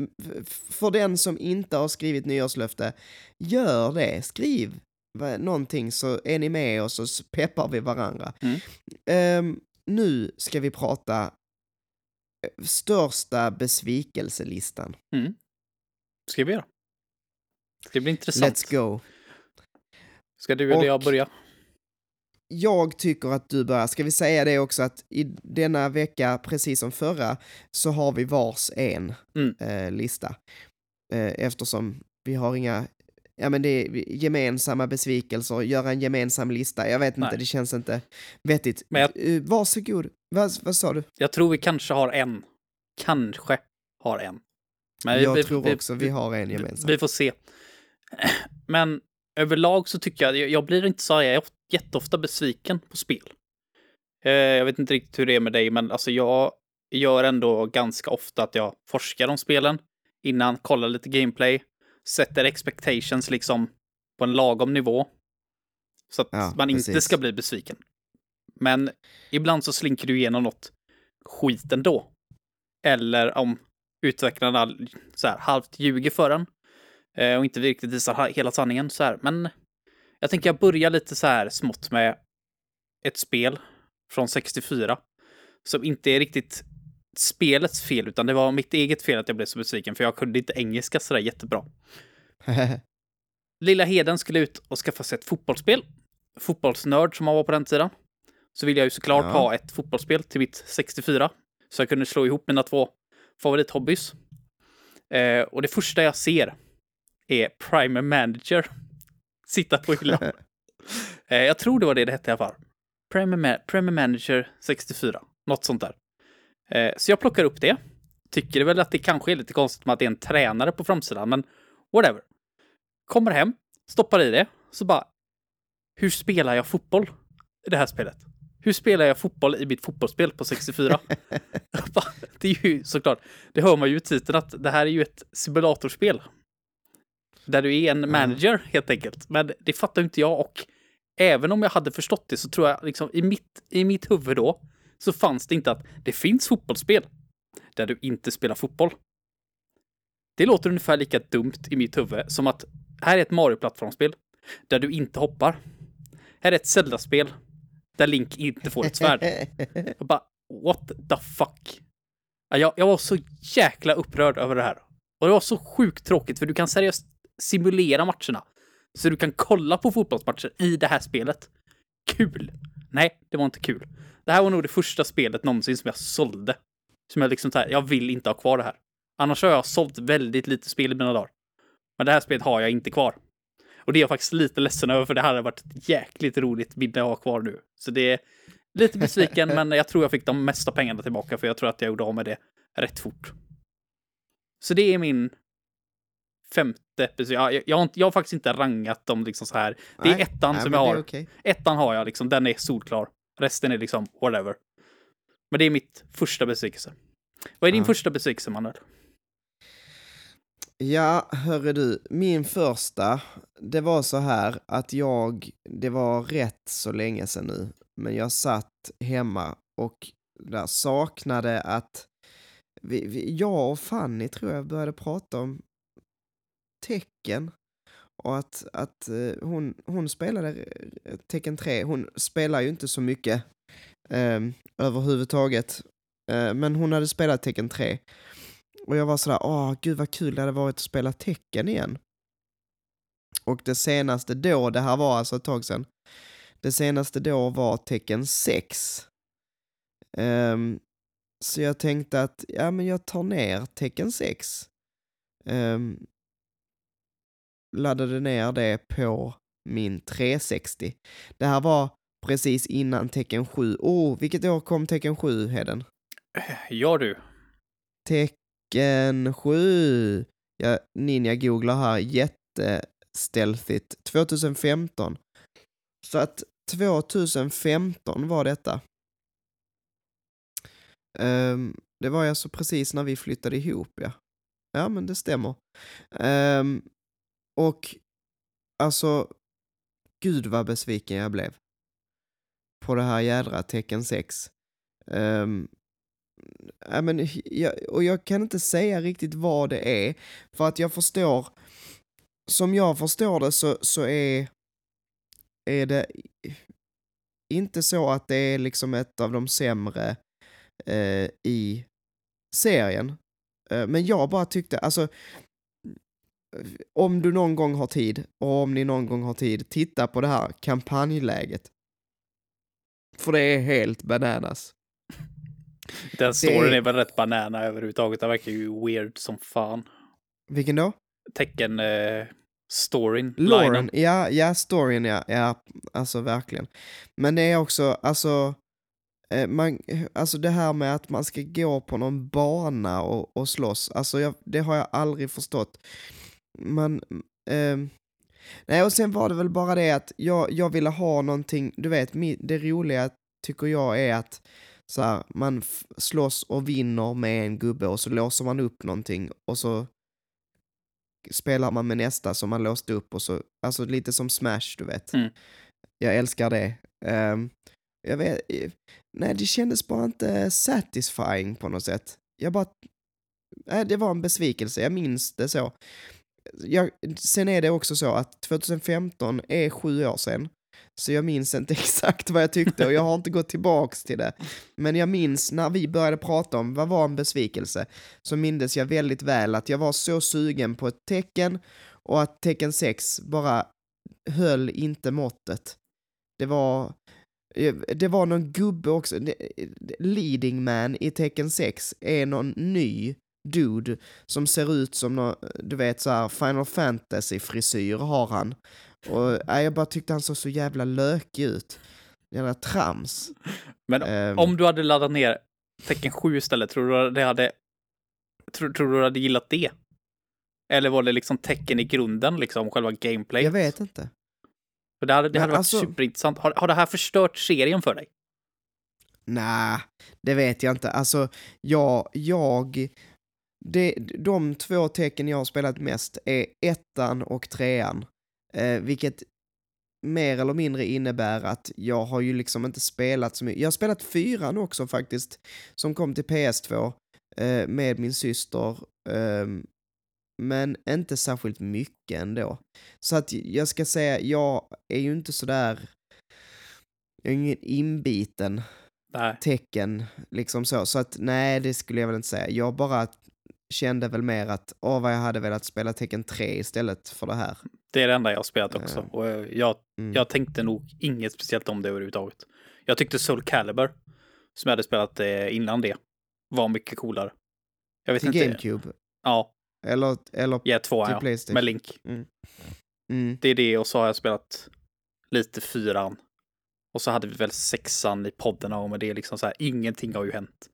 för den som inte har skrivit nyårslöfte, gör det. Skriv någonting så är ni med och så peppar vi varandra. Mm. Ehm, nu ska vi prata eh, största besvikelselistan. Mm. Ska vi göra? Det blir intressant. Let's go. Ska du eller jag Och- börja? Jag tycker att du börjar. Ska vi säga det också att i denna vecka, precis som förra, så har vi vars en Mm. eh, lista. Eh, eftersom vi har inga, ja men det är gemensamma besvikelser, göra en gemensam lista. Jag vet inte, Nej. det känns inte vettigt. Men jag- Eh, varsågod. Vad, vad sa du? Jag tror vi kanske har en. Kanske har en. Men vi- jag vi- tror vi- också vi har en gemensam. Vi får se. [clears throat] Men överlag så tycker jag, jag- jag blir inte så här jätteofta besviken på spel. Eh, Jag vet inte riktigt hur det är med dig, men alltså jag gör ändå ganska ofta att jag forskar om spelen innan, kollar lite gameplay, sätter expectations liksom på en lagom nivå. Så att Ja, man inte precis. ska bli besviken. Men ibland så slinker du igenom något skit ändå. Eller om utvecklarna så här, halvt ljuger för en eh, och inte riktigt visar hela sanningen så här. Men jag tänker jag börjar lite så här smått med ett spel från 64 som inte är riktigt spelets fel, utan det var mitt eget fel att jag blev så besviken, för jag kunde inte engelska sådär jättebra. [laughs] Lilla Heden skulle ut och skaffa sig ett fotbollsspel. Fotbollsnörd som han var på den tiden. Så ville jag ju såklart ja. ha ett fotbollsspel till mitt 64. Så jag kunde slå ihop mina två favorithobbys. Eh, och det första jag ser är Primer Manager. [laughs] Sitta på hyllan. [laughs] eh, jag tror det var det det hette i alla fall. Primer, Ma Primer Manager 64. Något sånt där. Eh, så jag plockar upp det. Tycker väl att det kanske är lite konstigt med att det är en tränare på framsidan, men whatever. Kommer hem, stoppar i det, så bara... Hur spelar jag fotboll i det här spelet? Hur spelar jag fotboll i mitt fotbollsspel på 64? [laughs] det är ju såklart, det hör man ju i titeln att det här är ju ett simulatorspel. Där du är en manager helt enkelt. Men det fattar inte jag och även om jag hade förstått det så tror jag liksom i mitt, i mitt huvud då så fanns det inte att det finns fotbollsspel där du inte spelar fotboll. Det låter ungefär lika dumt i mitt huvud som att här är ett Mario-plattformsspel där du inte hoppar. Här är ett Zelda-spel där Link inte får ett svärd. [laughs] Jag bara, what the fuck? Jag, jag var så jäkla upprörd över det här. Och det var så sjukt tråkigt för du kan seriöst simulera matcherna. Så du kan kolla på fotbollsmatcher i det här spelet. Kul! Nej, det var inte kul. Det här var nog det första spelet någonsin som jag sålde. Som jag liksom så här, jag vill inte ha kvar det här. Annars har jag sålt väldigt lite spel i mina dagar. Men det här spelet har jag inte kvar. Och det är jag faktiskt lite ledsen över, för det hade varit ett jäkligt roligt minne att ha kvar nu. Så det är lite besviken, [laughs] men jag tror jag fick de mesta pengarna tillbaka, för jag tror att jag gjorde av med det rätt fort. Så det är min femte. Jag, jag, har, jag har faktiskt inte rangat dem liksom så här. Det är ettan nej, som jag har. Okay. Ettan har jag liksom, den är solklar. Resten är liksom whatever. Men det är mitt första besvikelse. Vad är din ja. första besvikelse, Manuel? Ja, hörru du, min första, det var så här att jag, det var rätt så länge sedan nu, men jag satt hemma och där saknade att vi, vi, jag och Fanny tror jag började prata om tecken och att, att eh, hon, hon spelade tecken 3, hon spelar ju inte så mycket eh, överhuvudtaget, Eh, men hon hade spelat tecken 3 och jag var sådär, åh gud vad kul det hade varit att spela tecken igen. Och det senaste då, det här var alltså ett tag sedan, det senaste då var tecken 6. Um, ehm, så jag tänkte att, ja men jag tar ner tecken 6. Um, ehm, laddade ner det på min 360. Det här var precis innan tecken 7. Oh, vilket år kom tecken 7, Heden? Ja du. Tecken Tecken 7. Ja, Ninja googlar här jättestealthigt. 2015. Så att 2015 var detta. Um, det var alltså precis när vi flyttade ihop, ja. Ja, men det stämmer. Um, och alltså, gud vad besviken jag blev. På det här jädra tecken 6. Um, ehm, I mean, jag, och jag kan inte säga riktigt vad det är, för att jag förstår, som jag förstår det så, så är, är det inte så att det är liksom ett av de sämre eh, i serien. Eh, men jag bara tyckte, alltså, om du någon gång har tid, och om ni någon gång har tid, titta på det här kampanjläget. För det är helt bananas. [laughs] Den storyn det... är väl rätt banana överhuvudtaget. Den verkar ju weird som fan. Vilken då? Tecken eh, storyn. Lauren, ja, ja, storyn ja, ja, alltså verkligen. Men det är också, alltså, eh, man, alltså det här med att man ska gå på någon bana och, och slåss, alltså jag, det har jag aldrig förstått. Man, eh, nej och sen var det väl bara det att jag, jag ville ha någonting, du vet, det roliga tycker jag är att så här, man slåss och vinner med en gubbe och så låser man upp någonting och så spelar man med nästa som man låste upp och så, alltså lite som Smash du vet. Mm. Jag älskar det. Um, jag vet, nej det kändes bara inte satisfying på något sätt. Jag bara, äh, det var en besvikelse, jag minns det så. Jag, sen är det också så att 2015 är sju år sedan. Så jag minns inte [laughs] exakt vad jag tyckte och jag har inte gått tillbaks till det. Men jag minns när vi började prata om vad var en besvikelse, så mindes jag väldigt väl att jag var så sugen på ett tecken och att tecken 6 bara höll inte måttet. Det var, eh, det var någon gubbe också, eh, leading man i tecken 6 är någon ny dude som ser ut som någon, du vet så här Final Fantasy-frisyr har han. Och nej, jag bara tyckte han såg så jävla lökig ut. Jävla trams. Men um, om du hade laddat ner tecken 7 istället, tror du det hade... Tror, tror du hade gillat det? Eller var det liksom tecken i grunden, liksom själva gameplayet? Jag vet inte. För det hade, det hade varit alltså, superintressant. Har, har det här förstört serien för dig? Nej, det vet jag inte. Alltså, jag, jag det, de två tecken jag har spelat mest är ettan och trean. Eh, vilket mer eller mindre innebär att jag har ju liksom inte spelat så mycket. Jag har spelat fyran också faktiskt, som kom till PS2 eh, med min syster. Eh, men inte särskilt mycket ändå. Så att jag ska säga, jag är ju inte sådär... Jag är ingen inbiten nej. tecken, liksom så. Så att nej, det skulle jag väl inte säga. Jag bara kände väl mer att, åh vad jag hade velat spela tecken 3 istället för det här. Det är det enda jag har spelat också. Uh, och jag, mm. jag tänkte nog inget speciellt om det överhuvudtaget. Jag tyckte Soul Calibur, som jag hade spelat eh, innan det, var mycket coolare. Jag vet till inte. GameCube? Ja. Eller, eller ja, två, till ja. Playstation? Med Link. Mm. Mm. Det är det och så har jag spelat lite fyran. Och så hade vi väl sexan i podden och med det liksom så här, ingenting har ju hänt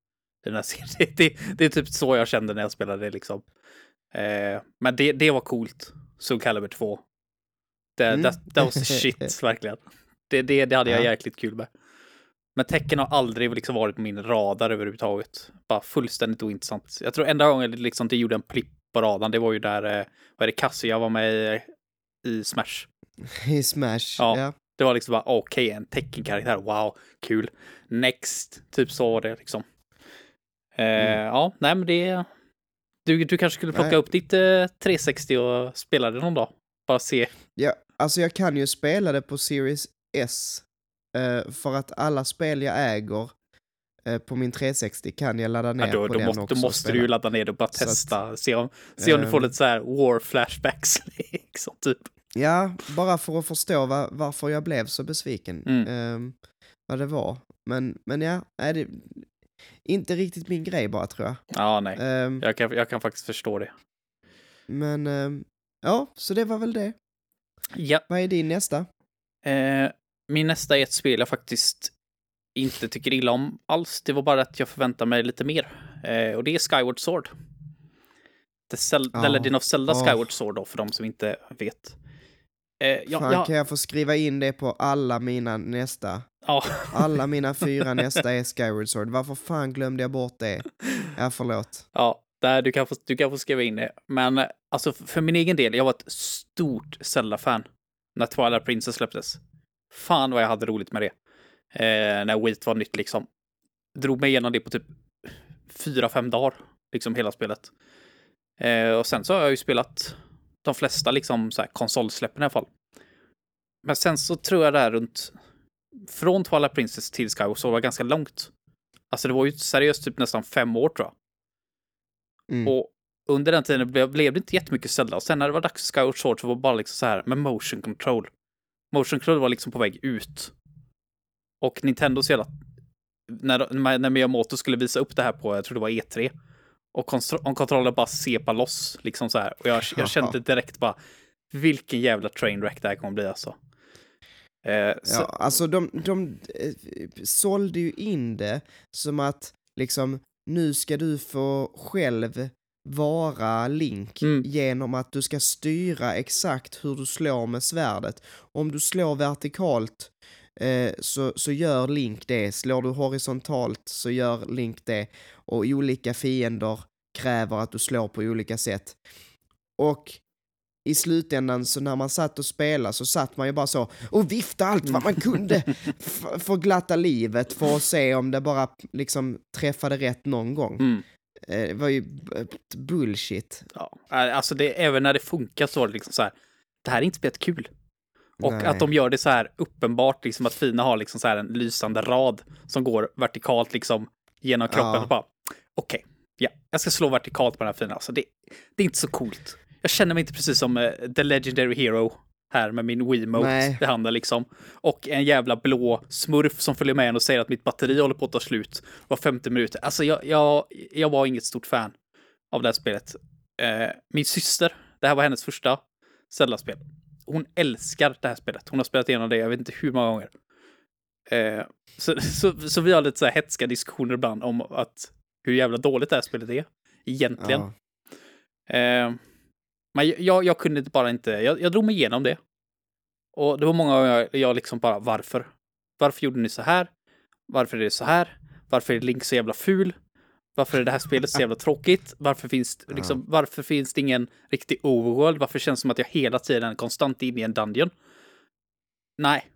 den här serien. [laughs] Det, det, är typ så jag kände när jag spelade det liksom. Eh, men det, det var coolt. Soul Calibur 2. Det, mm. det, det var shit, verkligen. Det, det, det hade jag ja. jäkligt kul med. Men tecken har aldrig liksom varit på min radar överhuvudtaget. Bara fullständigt ointressant. Jag tror enda gången liksom det gjorde en plipp på radarn, det var ju där, eh, vad är det, Cassia var med i, i Smash. [laughs] I Smash, ja. ja. Det var liksom bara okej, okay, en teckenkaraktär, wow, kul. Next, typ så var det liksom. Eh, mm. Ja, nej men det... Du, du kanske skulle plocka nej. upp ditt eh, 360 och spela det någon dag? Bara se. Ja, alltså jag kan ju spela det på Series S. Eh, för att alla spel jag äger eh, på min 360 kan jag ladda ner ja, då, på då den måste, också. Då måste du ju ladda ner det och bara testa. Att, se om, se om du får ehm, lite så här war flashbacks. [laughs] liksom, typ. Ja, bara för att förstå var, varför jag blev så besviken. Mm. Um, vad det var. Men, men ja, nej, det, inte riktigt min grej bara tror jag. Ja, nej. Um, jag, kan, jag kan faktiskt förstå det. Men um, ja, så det var väl det. Ja. Vad är din nästa? Eh, min nästa är ett spel jag faktiskt inte tycker illa om alls. Det var bara att jag förväntar mig lite mer. Eh, och det är Skyward Sword. The, Cel oh. The Legend of Zelda oh. Skyward Sword då, för de som inte vet. Eh, ja, Fan, ja. kan jag få skriva in det på alla mina nästa? Ja. Alla mina fyra nästa är Skyward Sword. Varför fan glömde jag bort det? Ja, förlåt. Ja, där, du, kan få, du kan få skriva in det. Men alltså, för min egen del, jag var ett stort Zelda-fan när Twilight Princess släpptes. Fan vad jag hade roligt med det. Eh, när Wheat var nytt liksom. Drog mig igenom det på typ fyra, fem dagar, liksom hela spelet. Eh, och sen så har jag ju spelat de flesta liksom så här konsolsläppen i alla fall. Men sen så tror jag det här runt från Twilight Princess till Skyward så var ganska långt. Alltså det var ju seriöst typ nästan fem år tror jag. Mm. Och under den tiden blev, blev det inte jättemycket Zelda. Och sen när det var dags för Skyward Sword så var det bara liksom så här med motion control. Motion control var liksom på väg ut. Och Nintendo så jävla... När, när Miyamoto skulle visa upp det här på, jag tror det var E3. Och kontrollen bara sepa loss liksom så här. Och jag, jag [laughs] kände direkt bara, vilken jävla trainwreck det här kommer bli alltså. Eh, så... Ja, alltså de, de eh, sålde ju in det som att liksom nu ska du få själv vara Link mm. genom att du ska styra exakt hur du slår med svärdet. Om du slår vertikalt eh, så, så gör Link det, slår du horisontalt så gör Link det och olika fiender kräver att du slår på olika sätt. Och i slutändan så när man satt och spelade så satt man ju bara så och viftade allt vad man kunde för att glatta livet för att se om det bara liksom träffade rätt någon gång. Mm. Eh, det var ju bullshit. Ja, eh, alltså det, även när det funkar så liksom så här. Det här är inte spelat kul. Och Nej. att de gör det så här uppenbart, liksom att Fina har liksom så här en lysande rad som går vertikalt liksom genom kroppen. Ja. Okej, ja, jag ska slå vertikalt på den här Fina. Alltså det, det är inte så coolt. Jag känner mig inte precis som eh, The Legendary Hero här med min Wiimote i handen liksom. Och en jävla blå smurf som följer med en och säger att mitt batteri håller på att ta slut var 50 minuter. Alltså jag, jag, jag var inget stort fan av det här spelet. Eh, min syster, det här var hennes första Zelda-spel. Hon älskar det här spelet. Hon har spelat igenom det, jag vet inte hur många gånger. Eh, så, så, så vi har lite så här hetska diskussioner ibland om att hur jävla dåligt det här spelet är. Egentligen. Ja. Men jag, jag kunde bara inte, jag, jag drog mig igenom det. Och det var många gånger jag, jag liksom bara, varför? Varför gjorde ni så här? Varför är det så här? Varför är Link så jävla ful? Varför är det här spelet så jävla tråkigt? Varför finns, liksom, varför finns det ingen riktig overworld? Varför känns det som att jag hela tiden är konstant inne i en dungeon? Nej.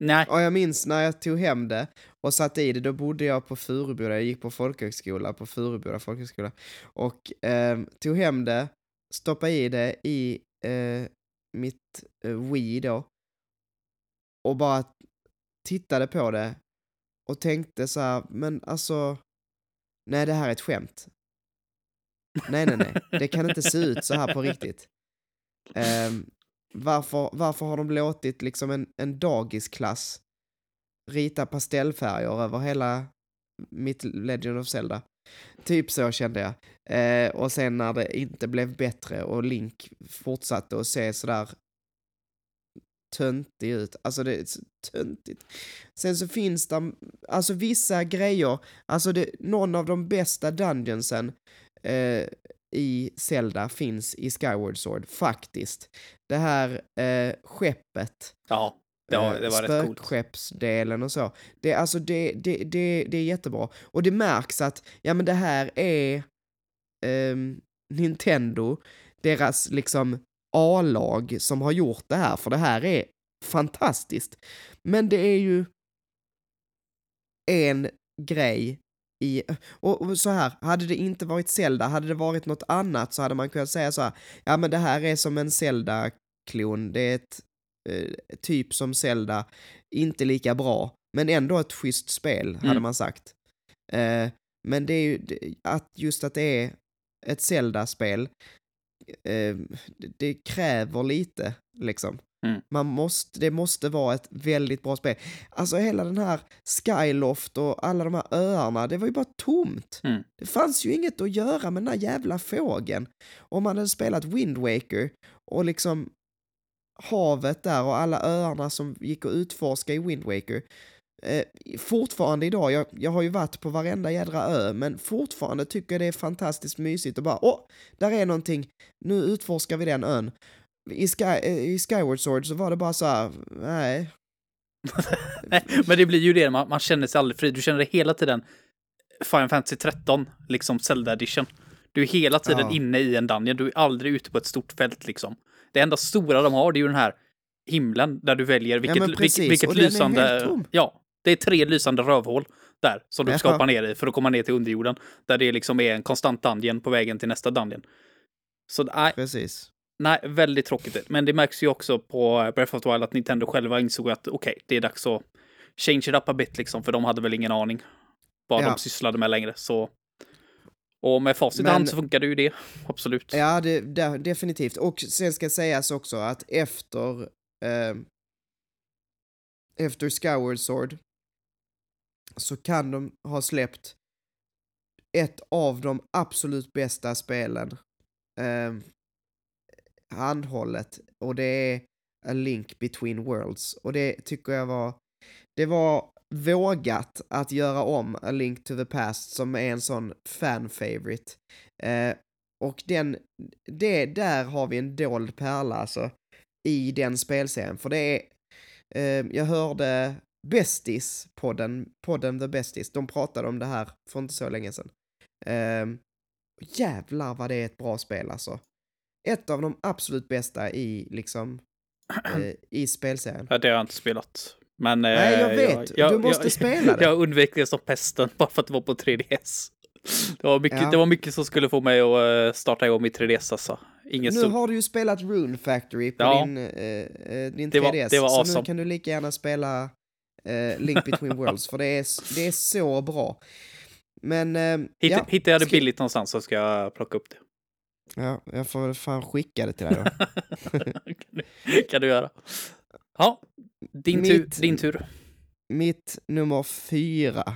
Nej. Och jag minns när jag tog hem det och satte i det, då bodde jag på Furuboda, jag gick på folkhögskola, på Furuboda folkhögskola. Och eh, tog hem det, stoppa i det i eh, mitt eh, Wii då. Och bara tittade på det och tänkte så här, men alltså, nej det här är ett skämt. Nej, nej, nej, det kan inte se ut så här på riktigt. Eh, varför, varför har de låtit liksom en, en dagisklass rita pastellfärger över hela mitt Legend of Zelda? Typ så kände jag. Eh, och sen när det inte blev bättre och Link fortsatte att se sådär töntig ut. Alltså det är så töntigt. Sen så finns det, alltså vissa grejer, alltså det, någon av de bästa dungeonsen eh, i Zelda finns i Skyward Sword, faktiskt. Det här eh, skeppet, Ja, eh, det var rätt coolt. spökskeppsdelen och så. Det, alltså det, det, det, det är jättebra. Och det märks att, ja men det här är ehm, Nintendo, deras liksom A-lag som har gjort det här, för det här är fantastiskt. Men det är ju en grej i, och, och så här, hade det inte varit Zelda, hade det varit något annat så hade man kunnat säga så här, ja men det här är som en Zelda-klon, det är ett eh, typ som Zelda, inte lika bra, men ändå ett schysst spel, hade Mm. man sagt. Eh, men det är ju, att just att det är ett Zelda-spel, eh, det, det kräver lite, liksom. Mm. Man måste, det måste vara ett väldigt bra spel. Alltså hela den här Skyloft och alla de här öarna, det var ju bara tomt. Mm. Det fanns ju inget att göra med den här jävla fågeln. Om man hade spelat Wind Waker och liksom havet där och alla öarna som gick att utforska i Wind Waker. Eh, fortfarande idag, jag, jag har ju varit på varenda jädra ö, men fortfarande tycker jag det är fantastiskt mysigt och bara åh, där är någonting, nu utforskar vi den ön. I, Sky, eh, I Skyward Sword så var det bara så här, nej, Nej, [laughs] men det blir ju det, man, man känner sig aldrig fri. Du känner dig hela tiden Final Fantasy 13, liksom Zelda edition. Du är hela tiden Ja. inne i en dungeon, du är aldrig ute på ett stort fält liksom. Det enda stora de har, det är ju den här himlen där du väljer vilket, precis, vilket, vilket lysande... Ja, det är tre lysande rövhål där som du Ja. ska hoppa ner i för att komma ner till underjorden. Där det liksom är en konstant dungeon på vägen till nästa dungeon. Så nej, precis. Nej, väldigt tråkigt. Men det märks ju också på Breath of the Wild att Nintendo själva insåg att okej, det är dags att change it up a bit liksom, för de hade väl ingen aning vad Ja. de sysslade med längre. Så... Och med facit i hand så funkar det ju det, [laughs] absolut. Ja, det, det, definitivt. Och sen ska sägas också att efter, eh, efter Skyward Sword så kan de ha släppt ett av de absolut bästa spelen eh, handhållet och det är A Link Between Worlds och det tycker jag var det var vågat att göra om A Link to the Past som är en sån fan favorite. Eh, och den, det, där har vi en dold pärla alltså i den spelserien. För det är, eh, jag hörde Bestis, podden, podden The Bestis, de pratade om det här för inte så länge sedan. Eh, jävlar vad det är ett bra spel alltså. Ett av de absolut bästa i liksom [clears throat] eh, i spelserien. Ja, det har jag inte spelat. Men... Nej, jag eh, vet. Du måste spela det. [laughs] Jag undvek det som pesten bara för att det var på 3DS. Det var, mycket, Ja. det var mycket som skulle få mig att eh, starta igång mitt 3DS alltså. Ingen Nu stund. har du ju spelat Rune Factory på Ja. din, eh, eh, din 3DS. Det var- det var så nu awesome. kan du lika gärna spela eh, Link Between [laughs] Worlds, för det är, det är så bra. Men, eh, Hitt, ja, Hittar jag det billigt någonstans så ska jag plocka upp det. ja, jag får väl fan skicka det till dig då. [laughs] kan, du, kan du göra. Ja, din, tur, Mitt- din tur. Mitt nummer fyra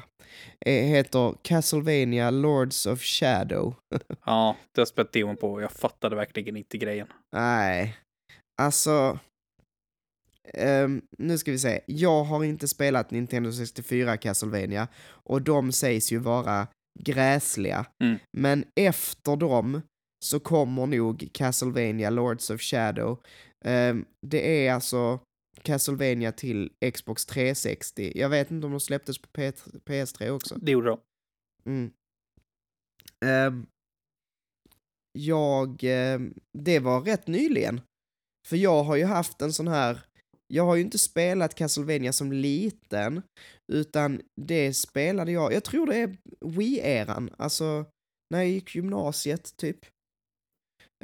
är, heter Castlevania Lords of Shadow. [laughs] Ja, det har spelat demon på och jag fattade verkligen inte grejen. Nej, alltså... ehm, nu ska vi se. Jag har inte spelat Nintendo 64 Castlevania och de sägs ju vara gräsliga. Mm. Men efter dem så kommer nog Castlevania Lords of Shadow. Ehm, det är alltså Castlevania till Xbox 360. Jag vet inte om de släpptes på P- PS3 också. Det gjorde de. Mm. Ehm, jag, ehm, det var rätt nyligen. För jag har ju haft en sån här, jag har ju inte spelat Castlevania som liten, utan det spelade jag, jag tror det är Wii-eran, alltså när jag gick gymnasiet typ.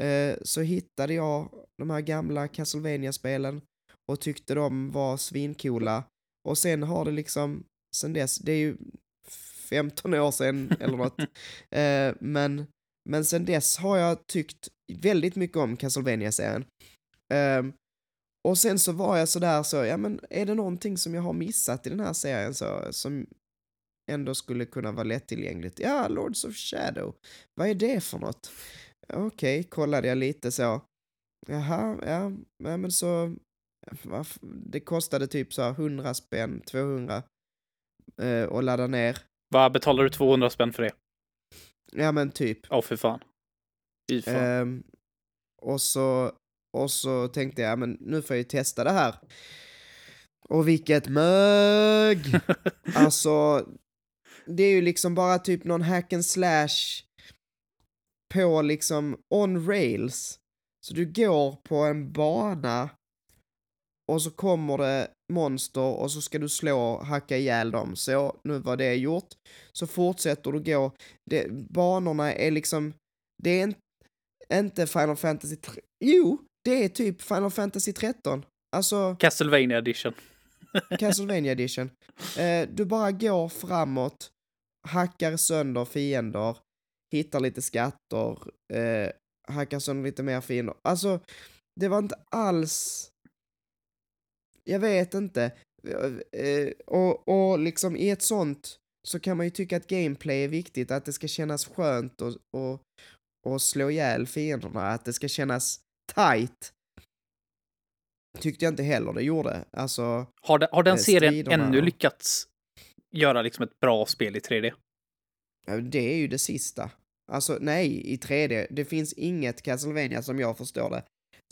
Eh, så hittade jag de här gamla Castlevania-spelen och tyckte de var svincoola. Och sen har det liksom, sen dess, det är ju 15 år sedan [laughs] eller något. Eh, men, men sen dess har jag tyckt väldigt mycket om Castlevania-serien. Ehm, och sen så var jag sådär så, ja men är det någonting som jag har missat i den här serien så, som ändå skulle kunna vara lättillgängligt? Ja, Lords of Shadow. Vad är det för något? Okej, kollade jag lite så. Jaha, ja, men så, det kostade typ så här 100 spänn, 200 eh, och ladda ner. Vad betalar du 200 spänn för det? Ja men typ. Ja, för fan. Fy fan. Ehm, och, så, och så tänkte jag, men nu får jag ju testa det här. Och vilket mög! [laughs] alltså, det är ju liksom bara typ någon hack and slash på liksom on rails. Så du går på en bana och så kommer det monster och så ska du slå och hacka ihjäl dem. Så, nu var det gjort. Så fortsätter du gå. Det, banorna är liksom, det är inte inte Final Fantasy 3. Jo, det är typ Final Fantasy 13. Alltså Castlevania edition. [laughs] Castlevania edition. Eh, du bara går framåt, hackar sönder fiender, hittar lite skatter, eh, hackar sönder lite mer fiender. Alltså, det var inte alls... Jag vet inte. Eh, och, och liksom i ett sånt så kan man ju tycka att gameplay är viktigt, att det ska kännas skönt och, och, och slå ihjäl fienderna, att det ska kännas tight. Tyckte jag inte heller det gjorde. Alltså, Har, den- har den Eh, serien striderna ännu lyckats göra liksom ett bra spel i 3D? ja, det är ju det sista. Alltså, nej, i 3D. Det finns inget Castlevania som jag förstår det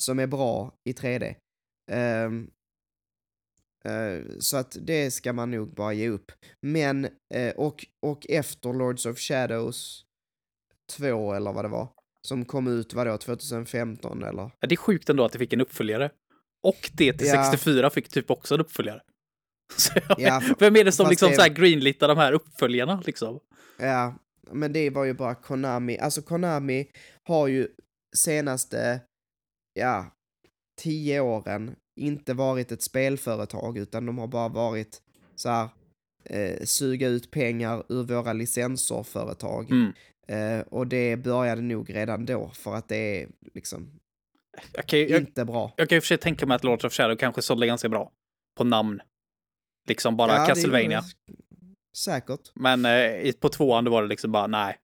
som är bra i 3D. Ehm, eh, så att det ska man nog bara ge upp. Men, eh, och, och efter Lords of Shadows 2 eller vad det var, som kom ut, vadå, 2015 eller? Ja, Det är sjukt ändå att det fick en uppföljare. Och det till Ja. 64 fick typ också en uppföljare. [laughs] Så Ja, [laughs] vem är det som liksom det- så här greenlitar de här uppföljarna liksom? Ja, men det var ju bara Konami. Alltså Konami har ju senaste, ja, tio åren inte varit ett spelföretag utan de har bara varit så här, eh, suga ut pengar ur våra licenser-företag. Mm. Eh, och det började nog redan då för att det är liksom kan, ju- jag, inte bra. jag kan ju för sig tänka mig att Lords of Shadow kanske sålde ganska bra på namn. Liksom bara Ja, Castlevania. det Säkert. Men eh, på tvåan då var det liksom bara nej.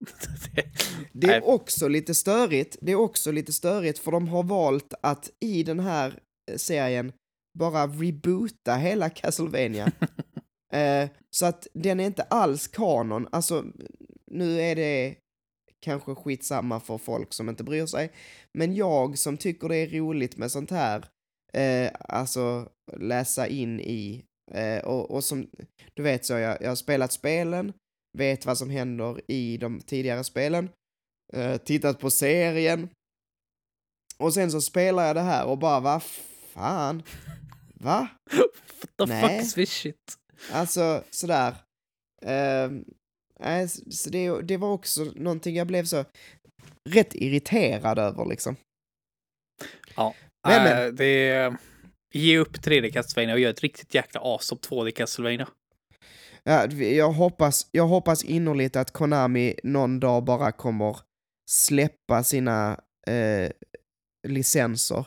[laughs] Det- Det Nej. är också lite störigt. Det är också lite störigt för de har valt att i den här serien bara reboota hela Castlevania. [laughs] eh, så att den är inte alls kanon. Alltså, nu är det kanske skitsamma för folk som inte bryr sig. Men jag som tycker det är roligt med sånt här, eh, alltså läsa in i, eh, och, och som, du vet så, jag, jag har spelat spelen, vet vad som händer i de tidigare spelen, eh, tittat på serien, och sen så spelar jag det här och bara, vad fan? Va? What the Nej. fuck is this shit? Alltså, sådär. Nej, så det, det var också någonting jag blev så rätt irriterad över liksom. Ja. Men, men. Äh, det... Ge upp 3D Castlevania och gör ett riktigt jäkla as av 2D Castlevania. Ja, jag, hoppas, jag hoppas innerligt att Konami någon dag bara kommer släppa sina eh, licenser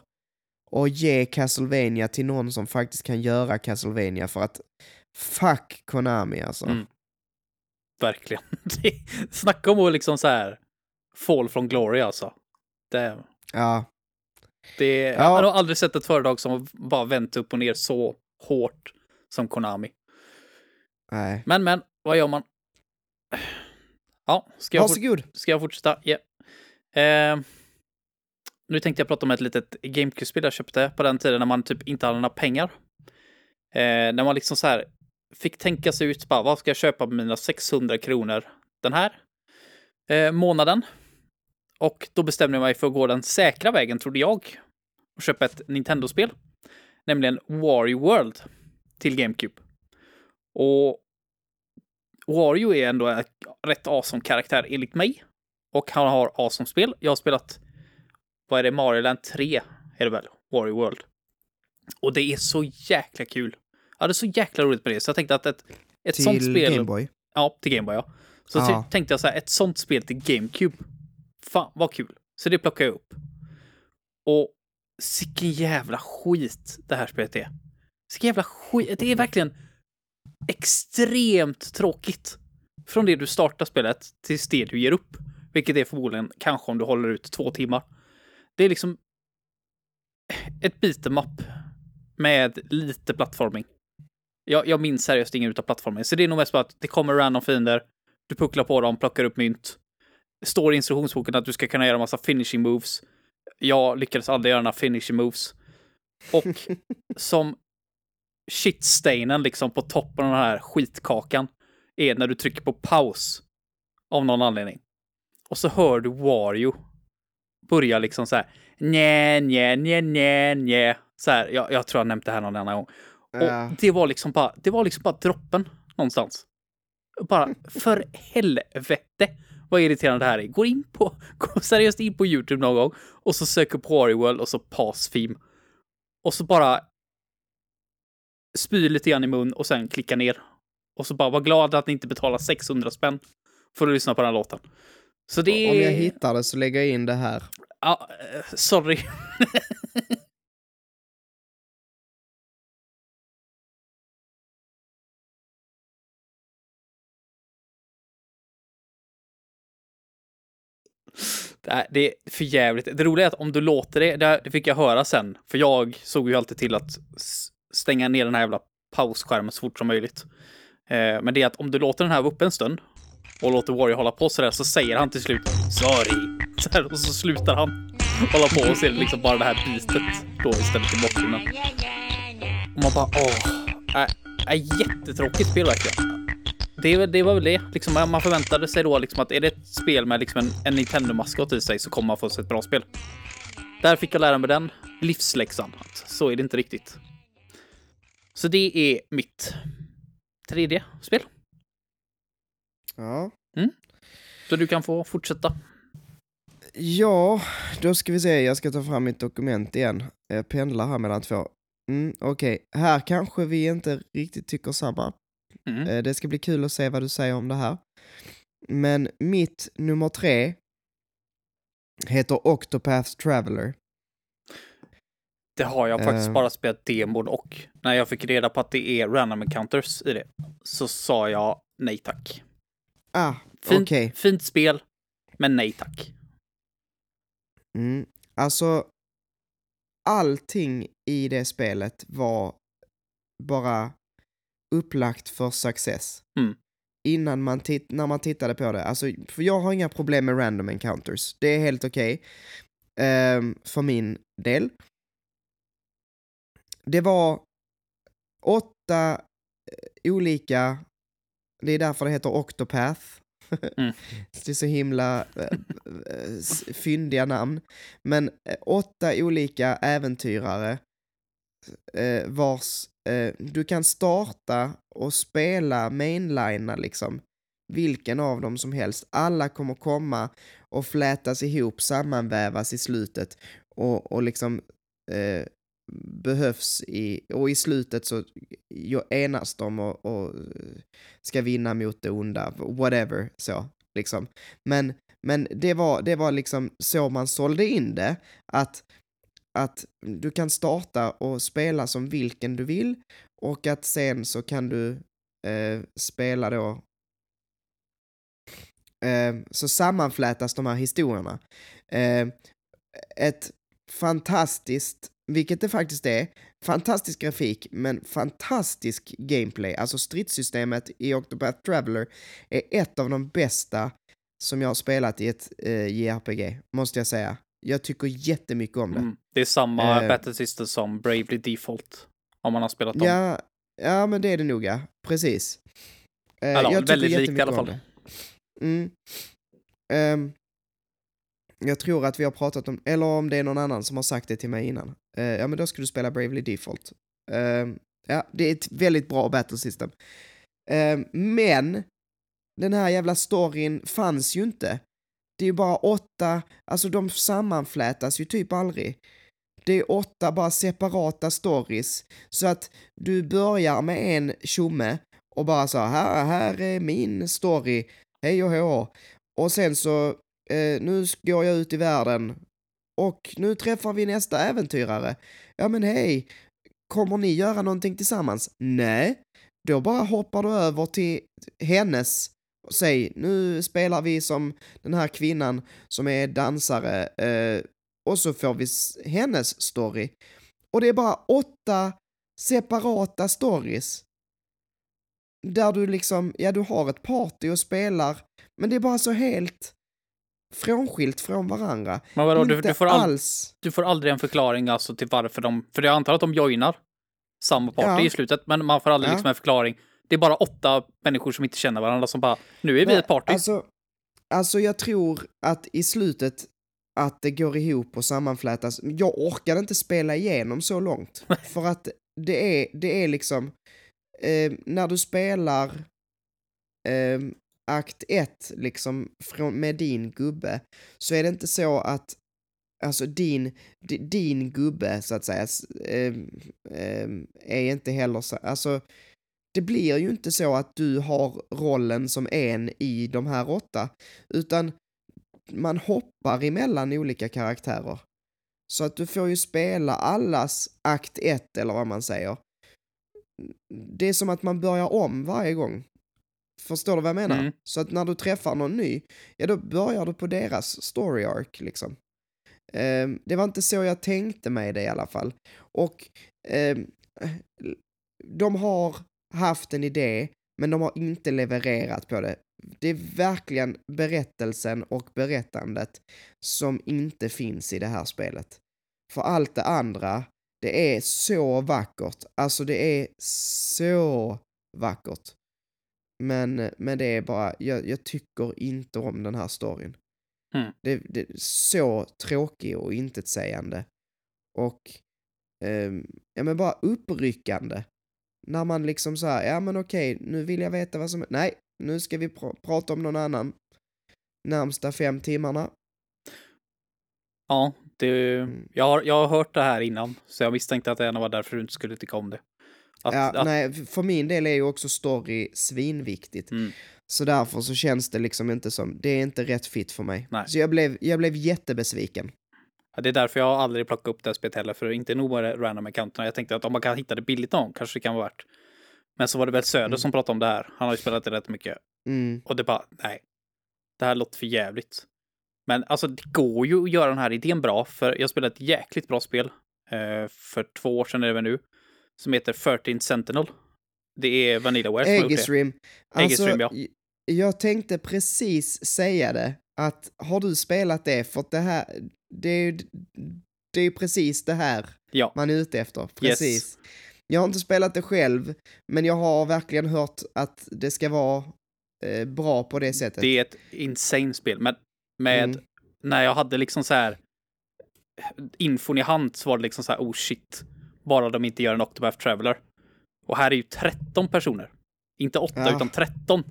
och ge Castlevania till någon som faktiskt kan göra Castlevania för att fuck Konami alltså. Mm. Verkligen. [laughs] Snacka om att liksom så här fall from glory alltså. Det, Ja, det, Ja. Jag har aldrig sett ett företag som bara vänt upp och ner så hårt som Konami. nej. Men, men, vad gör man? Ja, ska jag, Varsågod. ska jag fortsätta? Ja. Eh, nu tänkte jag prata om ett litet GameCube-spel jag köpte på den tiden när man typ inte hade några pengar. Eh, när man liksom så här fick tänka sig ut, bara, vad ska jag köpa med mina 600 kronor den här eh, månaden? Och då bestämde jag mig för att gå den säkra vägen, trodde jag, och köpa ett Nintendo-spel. Nämligen Wario World till GameCube. Och Wario är ändå en rätt awesome karaktär enligt mig. Och han har awesome spel. Jag har spelat, vad är det, Mario Land 3 är det väl? Wario World. Och det är så jäkla kul. Ja, det är så jäkla roligt med det. Så jag tänkte att ett, ett sånt Till spel... Gameboy. Ja, till Gameboy ja. Så Ja. tänkte jag så här, ett sånt spel till GameCube. Fan vad kul. Så det plockade jag upp. Och sicken jävla skit det här spelet är. Sicken jävla skit. Det är verkligen extremt tråkigt. Från det du startar spelet tills det du ger upp. Vilket är förmodligen kanske om du håller ut två timmar. Det är liksom ett beat'em up med lite plattforming. Jag, jag minns seriöst ingen utav plattformen, så det är nog mest bara att det kommer random fiender, du pucklar på dem, plockar upp mynt. Står i instruktionsboken att du ska kunna göra massa finishing moves. Jag lyckades aldrig göra några finishing moves. Och [laughs] som shitstainen liksom på toppen av den här skitkakan är när du trycker på paus av någon anledning. Och så hör du Wario börja liksom så här nä, nä, nä, nä, nä. Så här, jag, jag tror jag nämnt det här någon annan gång. Ja. Och det var liksom bara, det var liksom bara droppen någonstans. Bara för helvete vad irriterande det här är. Gå in på, [laughs] gå seriöst in på YouTube någon gång och så söker på Wario World och så theme. Och så bara spy lite grann i mun och sen klicka ner. Och så bara var glad att ni inte betalar 600 spänn för att lyssna på den här låten. Så det är... Om jag hittar det så lägger jag in det här. Ja, eh, sorry. [laughs] Det är, för jävligt. Det roliga är att om du låter det, det, fick jag höra sen, för jag såg ju alltid till att stänga ner den här jävla pausskärmen så fort som möjligt. Eh, men det är att om du låter den här vara uppe en stund och låter Wario hålla på sådär så säger han till slut sorry. Så här, och så slutar han hålla på och ser liksom bara det här bitet då istället i bakgrunden. Och man bara åh, äh, äh, jättetråkigt spel verkligen. Det, det var väl det, liksom, man förväntade sig då liksom att är det ett spel med liksom en, en Nintendo-maskot i sig så kommer man få sig ett bra spel. Där fick jag lära mig den livsläxan, att så är det inte riktigt. Så det är mitt tredje spel. Ja. Så du kan få fortsätta. Ja, då ska vi se. Jag ska ta fram mitt dokument igen. Jag pendlar här mellan två. Mm, Okej, här kanske vi inte riktigt tycker samma. Mm. Eh, Det ska bli kul att se vad du säger om det här. Men mitt nummer tre heter Octopath Traveler. Det har jag faktiskt Eh. bara spelat demon och när jag fick reda på att det är random encounters i det så sa jag nej tack. Ah, Fint, okej. fint spel, men nej tack. Mm. Alltså, allting i det spelet var bara upplagt för success. Mm. Innan man, titt- när man tittade på det. Alltså, för jag har inga problem med random encounters. Det är helt okej. Ehm, för min del. Det var åtta eh, olika, det är därför det heter Octopath. Mm. [laughs] det är så himla eh, fyndiga namn. Men eh, åtta olika äventyrare eh, vars du kan starta och spela mainlina liksom vilken av dem som helst. Alla kommer komma och flätas ihop, sammanvävas i slutet och, och liksom eh, behövs i, och i slutet så enas de och, och eh, ska vinna mot det onda, whatever, så liksom. Men, men det var, det var liksom så man sålde in det, att att du kan starta och spela som vilken du vill och att sen så kan du eh, spela då eh, så sammanflätas de här historierna. Eh, ett fantastiskt, vilket det faktiskt är, fantastisk grafik men fantastisk gameplay. Alltså stridssystemet i Octopath Traveler är ett av de bästa som jag har spelat i ett eh, JRPG, måste jag säga. Jag tycker jättemycket om det. Mm. Det är samma eh, battle system som Bravely Default, om man har spelat dem. Ja, ja men det är det nog ja. Precis. Eh, Alltså, jag väldigt likt i alla fall. Mm. Um, jag tror att vi har pratat om, eller om det är någon annan som har sagt det till mig innan. Uh, ja, men då ska du spela Bravely Default. Uh, ja, det är ett väldigt bra battle system. Uh, men den här jävla storyn fanns ju inte. Det är ju bara åtta, alltså de sammanflätas ju typ aldrig. Det är åtta bara separata stories. Så att du börjar med en tjomme och bara så här, här är min story, hej och hå. Och sen så, eh, nu går jag ut i världen och nu träffar vi nästa äventyrare. Ja men hej, kommer ni göra någonting tillsammans? Nej, då bara hoppar du över till hennes säg, nu spelar vi som den här kvinnan som är dansare eh, och så får vi hennes story. Och det är bara åtta separata stories. Där du liksom, ja du har ett party och spelar, men det är bara så helt frånskilt från varandra. Men vadå, du, du, får all, alls... du får aldrig en förklaring alltså till varför de, för jag antar att de joinar samma party ja. i slutet, men man får aldrig ja. liksom en förklaring det är bara åtta människor som inte känner varandra som bara, nu är vi ett party. Alltså, alltså jag tror att i slutet att det går ihop och sammanflätas. Jag orkade inte spela igenom så långt. för att det är, det är liksom, eh, när du spelar eh, akt 1 liksom från, med din gubbe så är det inte så att alltså din, din gubbe så att säga ehm, ehm, är inte heller så, alltså det blir ju inte så att du har rollen som en i de här åtta, utan man hoppar emellan olika karaktärer. Så att du får ju spela allas akt 1 eller vad man säger. Det är som att man börjar om varje gång. Förstår du vad jag menar? Mm. Så att när du träffar någon ny, ja då börjar du på deras story arc liksom. Um, det var inte så jag tänkte mig det i alla fall. Och um, de har haft en idé, men de har inte levererat på det. Det är verkligen berättelsen och berättandet som inte finns i det här spelet. För allt det andra, det är så vackert. Alltså det är så vackert. Men, men det är bara, jag, jag tycker inte om den här storyn. Mm. Det, det, är så tråkig och intetsägande. Och, eh, ja men bara uppryckande. När man liksom så här, ja men okej, nu vill jag veta vad som Nej, nu ska vi pr prata om någon annan. Närmsta fem timmarna. Ja, det, mm. jag, har, jag har hört det här innan, så jag misstänkte att det var därför du inte skulle tycka om det. Att, ja, att... nej, för min del är ju också story svinviktigt. Mm. Så därför så känns det liksom inte som, det är inte rätt fit för mig. Nej. Så jag blev, jag blev jättebesviken. Ja, det är därför jag aldrig plockat upp det här spelet heller, för inte nog med random accounterna. Jag tänkte att om man kan hitta det billigt någon kanske det kan vara värt. Men så var det väl Söder mm. som pratade om det här. Han har ju spelat det rätt mycket. Mm. Och det bara, nej. Det här låter för jävligt. Men alltså, det går ju att göra den här idén bra, för jag spelade ett jäkligt bra spel eh, för två år sedan är det väl nu, som heter 13 Sentinel. Det är Vanillaware som har gjort det. Alltså, ja. Jag tänkte precis säga det, att har du spelat det, för det här, det är ju det är precis det här ja. man är ute efter. Precis. Yes. Jag har inte spelat det själv, men jag har verkligen hört att det ska vara eh, bra på det sättet. Det är ett insane spel, men med mm. när jag hade liksom så här infon i hand så var det liksom så här, oh shit, bara de inte gör en Octopath Traveler. Och här är ju 13 personer. Inte 8 ja. utan 13.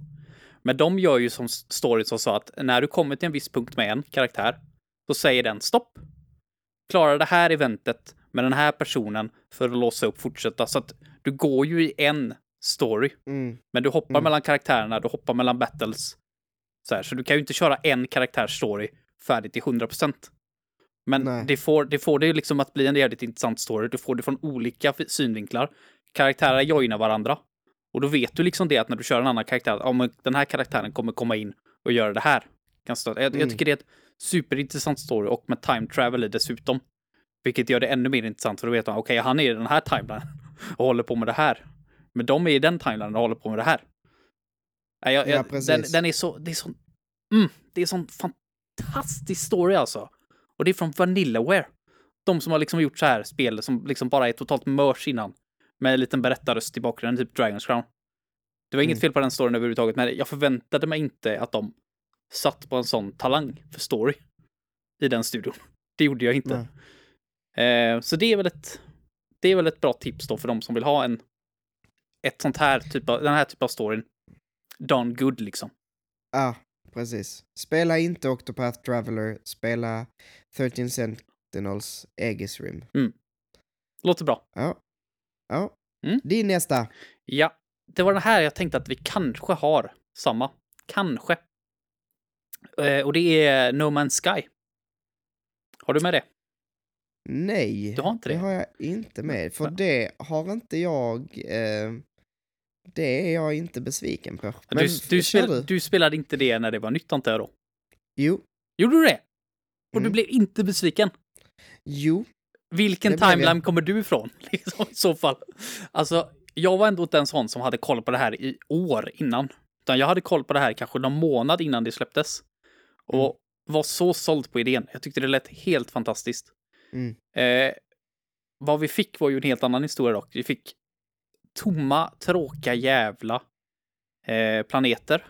Men de gör ju som story som så att när du kommer till en viss punkt med en karaktär, så säger den stopp. Klara det här eventet med den här personen för att låsa upp fortsätta. Så att du går ju i en story. Mm. Men du hoppar Mm. mellan karaktärerna, du hoppar mellan battles. Så, här, så du kan ju inte köra en karaktärs story färdigt till 100%. Men Nej. det får, det får det ju liksom att bli en jävligt intressant story. Du får det från olika synvinklar. Karaktärer joinar varandra. Och då vet du liksom det att när du kör en annan karaktär, om den här karaktären kommer komma in och göra det här. Jag, jag Mm. tycker det är ett superintressant story och med time travel i dessutom. Vilket gör det ännu mer intressant för då vet man, okej, han är i den här timelinen [laughs] och håller på med det här. Men de är i den timelinen och håller på med det här. Nej, jag, Ja, jag, precis. den, den är så, det är så, mm, det är sån fantastisk story alltså. Och det är från Vanillaware. De som har liksom gjort så här spel som liksom bara är totalt mörs innan. Med en liten berättarröst i bakgrunden, typ Dragon's Crown. Det var inget Mm. fel på den storyn överhuvudtaget, men jag förväntade mig inte att de satt på en sån talang för story i den studion. [laughs] Det gjorde jag inte. Eh, så det är väl ett, det är väl ett bra tips då för de som vill ha en, ett sånt här typ av, den här typen av storyn. Done good liksom. Ja, precis. Spela inte Octopath Traveler, spela 13 Sentinels Aegis Rim. Låter bra. Ja. Ja. Mm. Din nästa. Ja, det var den här jag tänkte att vi kanske har samma. Kanske. Eh, och det är No Man's Sky. Har du med det? Nej, Du har inte det? har jag inte med. För det har inte jag... Eh, det är jag inte besviken på. Men du, du, spel, du spelade inte det när det var nytt antar jag då? Jo, Gjorde du det? Och du Mm. blev inte besviken? jo. Vilken timeline kommer du ifrån? [laughs] Liksom, I så fall. Alltså, jag var ändå inte en sån som hade koll på det här i år innan. Utan jag hade koll på det här kanske någon månad innan det släpptes. Och Mm. var så såld på idén. Jag tyckte det lät helt fantastiskt. Mm. Eh, vad vi fick var ju en helt annan historia dock. Vi fick tomma, tråkiga jävla eh, planeter.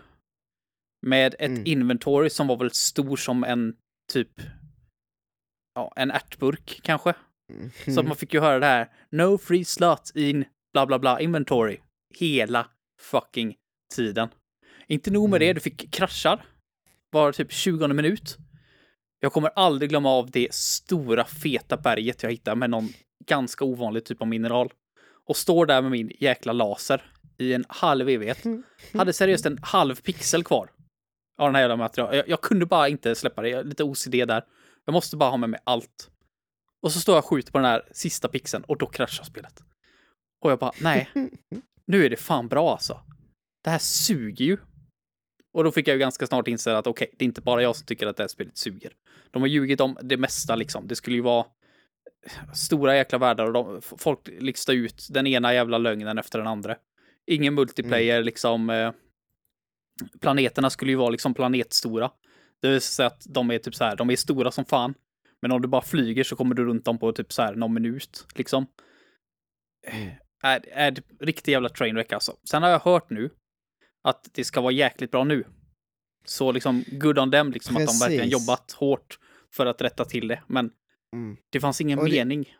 Med ett Mm. inventory som var väl stor som en typ ja, en ärtburk kanske. Mm. Så man fick ju höra det här. No free slots in bla bla bla inventory. Hela fucking tiden. Inte nog med det, Mm. du fick kraschar. Var typ 20 minut. Jag kommer aldrig glömma av det stora feta berget jag hittade med någon ganska ovanlig typ av mineral. Och står där med min jäkla laser i en halv evighet. Hade seriöst en halv pixel kvar. Av den här jävla materialet. Jag, jag kunde bara inte släppa det. Jag lite OCD där. Jag måste bara ha med mig allt. Och så står jag och skjuter på den här sista pixeln och då kraschar spelet. Och jag bara, nej. [laughs] Nu är det fan bra alltså. Det här suger ju. Och då fick jag ju ganska snart inse att okej, det är inte bara jag som tycker att det här spelet suger. De har ljugit om det mesta liksom. Det skulle ju vara stora jäkla världar och de, folk listar ut den ena jävla lögnen efter den andra. Ingen multiplayer liksom. Eh, planeterna skulle ju vara liksom planetstora. Det vill säga att de är typ så här, de är stora som fan. Men om du bara flyger så kommer du runt dem på typ så här någon minut liksom. Mm. Är, är det riktig jävla trainwreck alltså. Sen har jag hört nu att det ska vara jäkligt bra nu. Så liksom good on them liksom att de verkligen Precis. jobbat hårt för att rätta till det. Men Mm. det fanns ingen Och det- mening.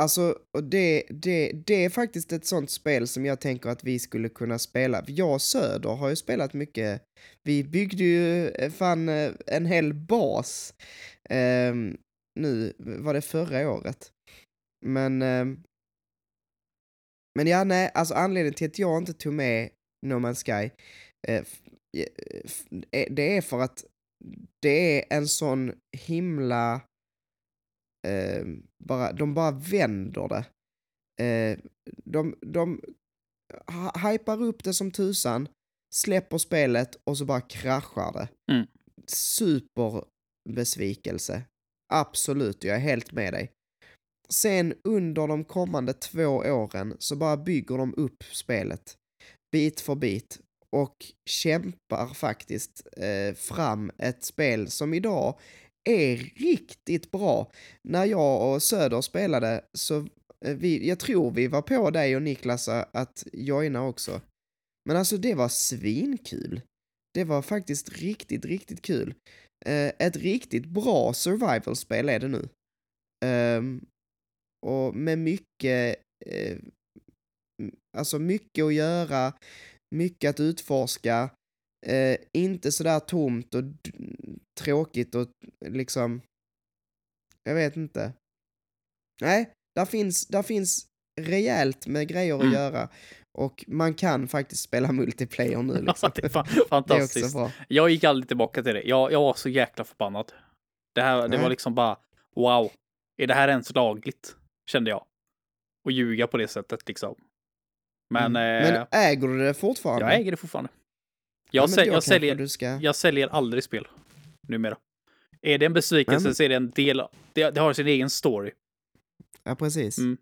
Alltså, och det, det, det är faktiskt ett sånt spel som jag tänker att vi skulle kunna spela. Jag och Söder har ju spelat mycket. Vi byggde ju eh, fan eh, en hel bas. ehm, nu, var det förra året? Men... ehm, men ja, nej, alltså anledningen till att jag inte tog med No Man's Sky, eh, eh, eh, det är för att det är en sån himla eh, bara, de bara vänder det. Eh, de, de hypar upp det som tusan, släpper spelet och så bara kraschar det. Mm. Superbesvikelse. Absolut, jag är helt med dig. Sen under de kommande två åren så bara bygger de upp spelet bit för bit och kämpar faktiskt eh, fram ett spel som idag är riktigt bra. När jag och Söder spelade så, eh, vi, jag tror vi var på dig och Niklas att joina också. Men alltså det var svinkul. Det var faktiskt riktigt, riktigt kul. Eh, ett riktigt bra survival-spel är det nu. Ehm, och med mycket, eh, alltså mycket att göra, mycket att utforska, eh, inte sådär tomt och tråkigt och liksom, jag vet inte. Nej, där finns, där finns rejält med grejer att Mm. göra och man kan faktiskt spela multiplayer nu liksom. [laughs] det är fan, [laughs] Det är fantastiskt. Jag gick aldrig tillbaka till det. Jag, jag var så jäkla förbannad. Det här, det var liksom bara, wow, är det här ens lagligt? Kände jag. Och ljuga på det sättet liksom. Men, Mm. eh, Men äger du det fortfarande? jag äger det fortfarande. Ja, Jag, säl- jag, säljer, ska... jag säljer aldrig spel numera. Är det en besvikelse men- så är det en del, det, det har sin egen story. Ja, precis. Mm.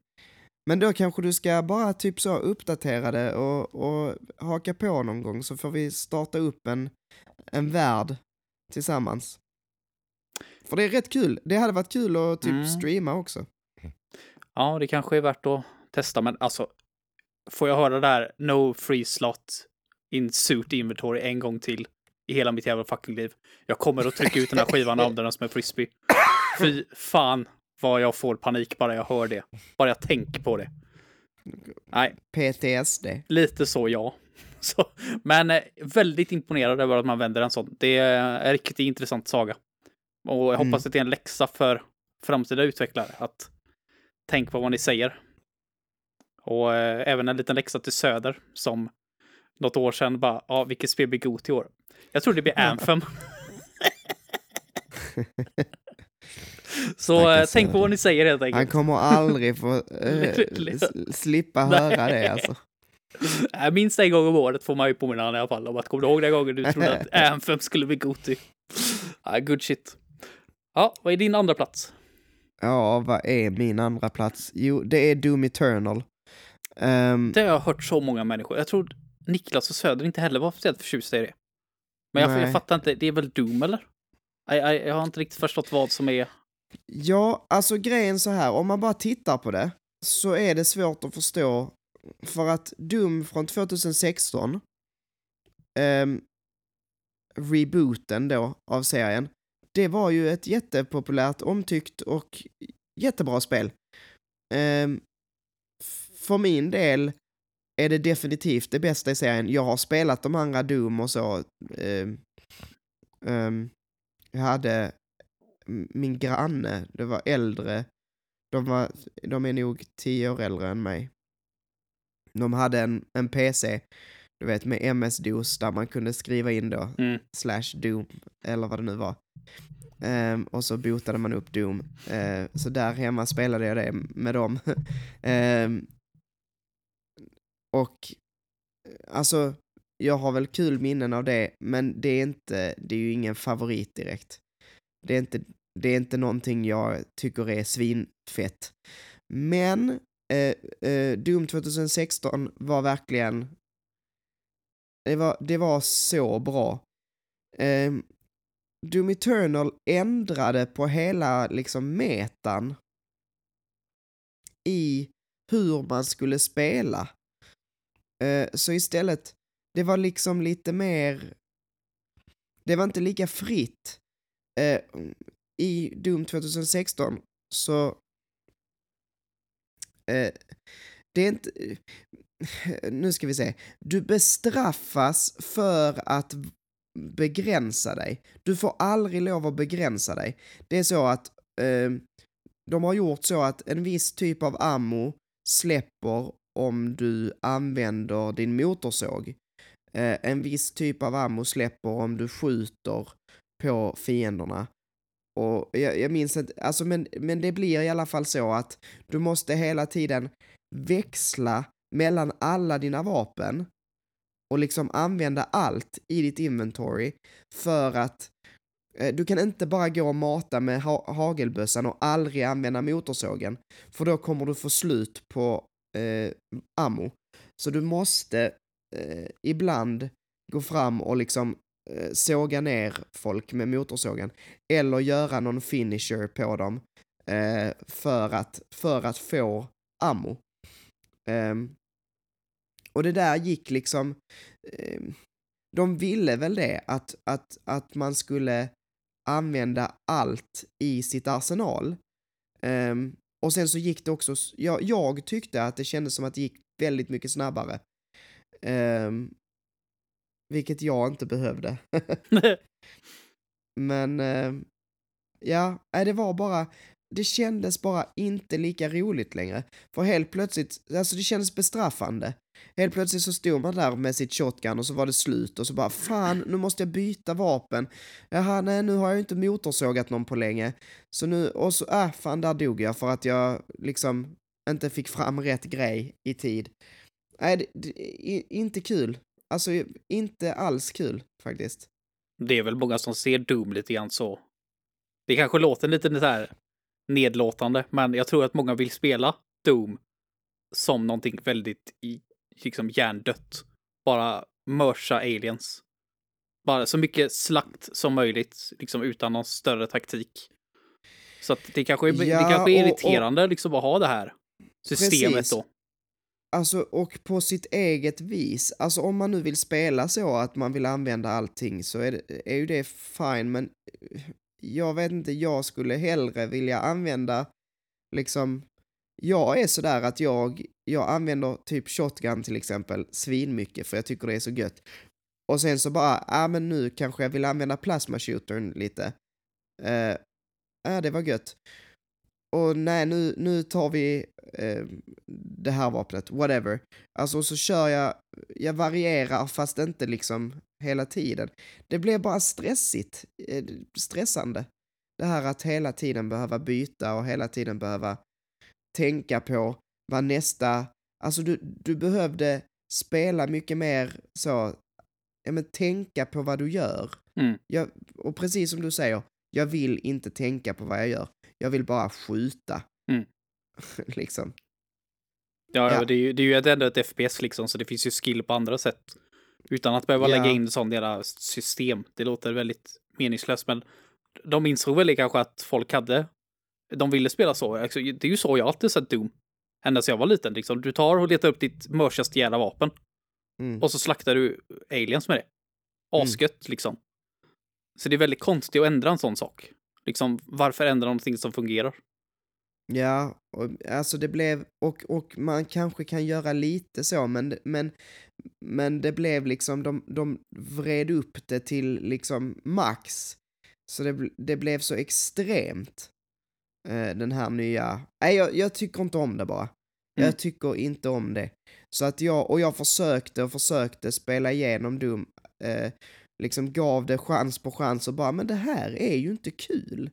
Men då kanske du ska bara typ så uppdatera det och, och haka på någon gång så får vi starta upp en, en värld tillsammans. För det är rätt kul. Det hade varit kul att typ Mm. streama också. Ja, det kanske är värt att testa, men alltså, får jag höra det där no free slot in suit inventory en gång till i hela mitt jävla fucking liv. Jag kommer att trycka ut den här skivan använda den som en frisbee. Fy fan vad jag får panik bara jag hör det. Bara jag tänker på det. Nej, PTSD. lite så ja. [laughs] Så, men eh, väldigt imponerad över att man vänder en sån. Det är en riktigt intressant saga. Och jag hoppas Mm. att det är en läxa för framtida utvecklare att tänk på vad ni säger. Och eh, även en liten läxa till Söder som något år sedan bara, ja, vilket spel blir god i år? Jag tror det blir Anthem. [laughs] Så Stackars tänk på vad ni säger helt enkelt. Han kommer aldrig få [laughs] s- slippa höra det alltså. [laughs] Minst en gång om året får man ju påminna honom i alla fall om att kommer du ihåg den gången du trodde att Anthem skulle bli Goti? Ja, good shit. Ja, vad är din andra plats? Ja, vad är min andra plats? Jo, det är Doom Eternal. Ehm, Det har jag hört så många människor. Jag tror Niklas och Söder inte heller var speciellt förtjusta i det. Men jag, jag fattar inte, det är väl Doom eller? Jag, jag, jag har inte riktigt förstått vad som är... Ja, alltså grejen så här, om man bara tittar på det så är det svårt att förstå för att Doom från 2016, ehm, rebooten då av serien, det var ju ett jättepopulärt, omtyckt och jättebra spel. F- för min del är det definitivt det bästa i serien. Jag har spelat de andra Doom och så. ehm, ehm, jag hade min granne, det var äldre, de, var, de är nog tio år äldre än mig. De hade en, en PC, du vet med MS-DOS där man kunde skriva in då Mm. slash Doom, eller vad det nu var. Ehm, och så bootade man upp Doom. Ehm, så där hemma spelade jag det med dem. [laughs] Ehm, och eh, alltså, jag har väl kul minnen av det, men det är inte, det är ju ingen favorit direkt. Det är inte, det är inte någonting jag tycker är svinfett. Men eh, eh, Doom 2016 var verkligen, det var, det var så bra. Eh, Doom Eternal ändrade på hela liksom metan i hur man skulle spela. Eh, så istället, det var liksom lite mer, det var inte lika fritt. Eh, I Doom 2016 så, eh, det är inte, nu ska vi se, du bestraffas för att begränsa dig. Du får aldrig lov att begränsa dig. Det är så att eh, de har gjort så att en viss typ av ammo släpper om du använder din motorsåg. Eh, en viss typ av ammo släpper om du skjuter på fienderna. Och jag, jag minns inte, alltså men, men det blir i alla fall så att du måste hela tiden växla mellan alla dina vapen och liksom använda allt i ditt inventory för att eh, du kan inte bara gå och mata med ha hagelbössan och aldrig använda motorsågen för då kommer du få slut på eh, ammo. Så du måste eh, ibland gå fram och liksom eh, såga ner folk med motorsågen eller göra någon finisher på dem eh, för, att, för att få ammo. Ehm, och det där gick liksom, ehm, de ville väl det, att, att, att man skulle använda allt i sitt arsenal. Ehm, och sen så gick det också, jag, jag tyckte att det kändes som att det gick väldigt mycket snabbare. Ehm, vilket jag inte behövde. [laughs] Men eh, ja, det var bara, det kändes bara inte lika roligt längre. För helt plötsligt, alltså det kändes bestraffande. Helt plötsligt så stod man där med sitt shotgun och så var det slut och så bara fan, nu måste jag byta vapen. Jaha, nej, nu har jag ju inte motorsågat någon på länge. Så nu, och så, äh, fan, där dog jag för att jag liksom inte fick fram rätt grej i tid. Nej, det, det, inte kul. Alltså, inte alls kul faktiskt. Det är väl många som ser Doom lite grann så. Det kanske låter lite så här nedlåtande, men jag tror att många vill spela Doom som någonting väldigt liksom hjärndött. Bara mörsa aliens. Bara så mycket slakt som möjligt, liksom utan någon större taktik. Så att det kanske är, ja, det kanske är irriterande och, och, liksom att ha det här systemet precis. då. Alltså, och på sitt eget vis. Alltså om man nu vill spela så att man vill använda allting så är, det, är ju det fine, men jag vet inte, jag skulle hellre vilja använda liksom jag är sådär att jag, jag använder typ shotgun till exempel svinmycket för jag tycker det är så gött. Och sen så bara, ja ah, men nu kanske jag vill använda plasmashootern lite. Eh, ja, uh, uh, det var gött. Och nej, nu, nu tar vi uh, det här vapnet, whatever. Alltså så kör jag, jag varierar fast inte liksom hela tiden. Det blev bara stressigt, eh, stressande. Det här att hela tiden behöva byta och hela tiden behöva tänka på vad nästa, alltså du, du behövde spela mycket mer så, ja men tänka på vad du gör. Mm. Jag, och precis som du säger, jag vill inte tänka på vad jag gör. Jag vill bara skjuta. Mm. [laughs] liksom. Ja, ja. Det, är ju, det är ju ändå ett FPS liksom, så det finns ju skill på andra sätt. Utan att behöva ja. lägga in sådana system. Det låter väldigt meningslöst, men de insåg väl kanske att folk hade de ville spela så. Alltså, det är ju så jag alltid sett Doom. Ända sedan jag var liten. Liksom. Du tar och letar upp ditt mörsaste jävla vapen. Mm. Och så slaktar du aliens med det. Asgött mm. liksom. Så det är väldigt konstigt att ändra en sån sak. Liksom, varför ändra någonting som fungerar? Ja, och, alltså det blev, och, och man kanske kan göra lite så, men, men, men det blev liksom, de, de vred upp det till liksom max. Så det, det blev så extremt. Eh, den här nya... Nej, jag, jag, tycker inte om det bara. Mm. Jag tycker inte om det. Så att jag, och jag försökte och försökte spela igenom Doom, eh, liksom gav det chans på chans och bara, men det här är ju inte kul.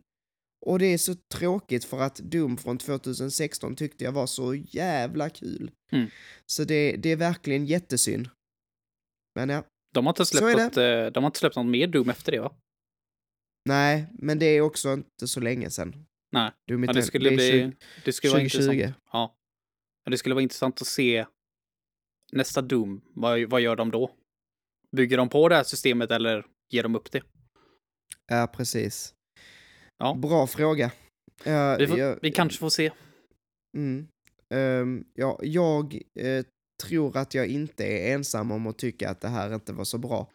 Och det är så tråkigt för att Doom från 2016 tyckte jag var så jävla kul. Mm. Så det, det är verkligen jättesynd. Men ja. De har inte släppt, något, eh, de har inte släppt något mer Doom efter det va? Nej, men det är också inte så länge sedan. Nej, du ja, det skulle, det bli, det skulle 2020. vara intressant. Ja. Det skulle vara intressant att se nästa Doom. Vad, vad gör de då? Bygger de på det här systemet eller ger de upp det? Ja, precis. Ja. Bra fråga. Uh, vi, får, jag, vi, kanske får se. Mm. Um, ja, jag uh, tror att jag inte är ensam om att tycka att det här inte var så bra.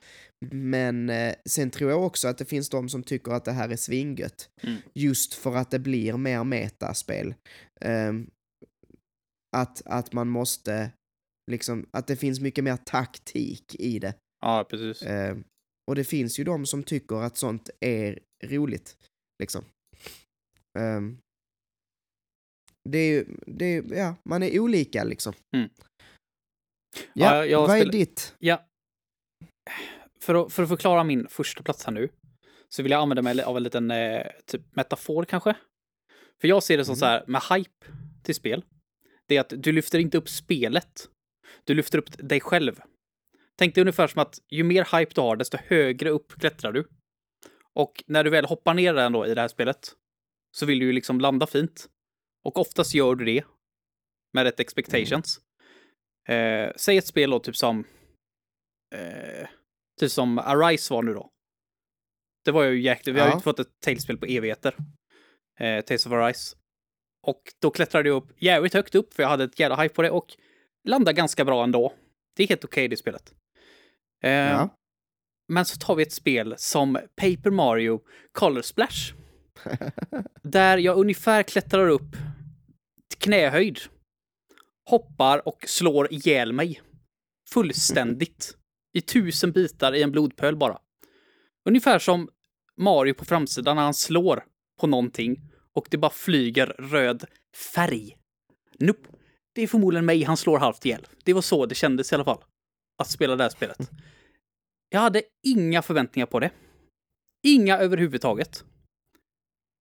Men eh, sen tror jag också att det finns de som tycker att det här är svingött. Mm. Just för att det blir mer metaspel. Eh, att, att man måste, liksom, att det finns mycket mer taktik i det. Ja, precis. Eh, och det finns ju de som tycker att sånt är roligt, liksom. Um, det är ju, det är, ja, man är olika liksom. Mm. Ja, ja vad är ditt? Ja, för att, för att förklara min första plats här nu så vill jag använda mig av en liten eh, typ metafor kanske. För jag ser det som mm. så här med hype till spel. Det är att du lyfter inte upp spelet. Du lyfter upp dig själv. Tänk dig ungefär som att ju mer hype du har, desto högre upp klättrar du. Och när du väl hoppar ner ändå i det här spelet så vill du ju liksom landa fint. Och oftast gör du det med rätt expectations. Mm. Eh, säg ett spel då, typ som eh, Typ som Arise var nu då. Det var ju jäkligt, vi har ju inte fått ett Tales-spel på evigheter. Eh, Tales of Arise. Och då klättrade jag upp jävligt högt upp, för jag hade ett jävla hype på det och landade ganska bra ändå. Det är helt okej okay, det spelet. Eh, ja. Men så tar vi ett spel som Paper Mario Color Splash. [laughs] där jag ungefär klättrar upp knähöjd. Hoppar och slår ihjäl mig. Fullständigt. I tusen bitar i en blodpöl bara. Ungefär som Mario på framsidan när han slår på någonting och det bara flyger röd färg. Nope. Det är förmodligen mig han slår halvt ihjäl. Det var så det kändes i alla fall. Att spela det här spelet. Jag hade inga förväntningar på det. Inga överhuvudtaget.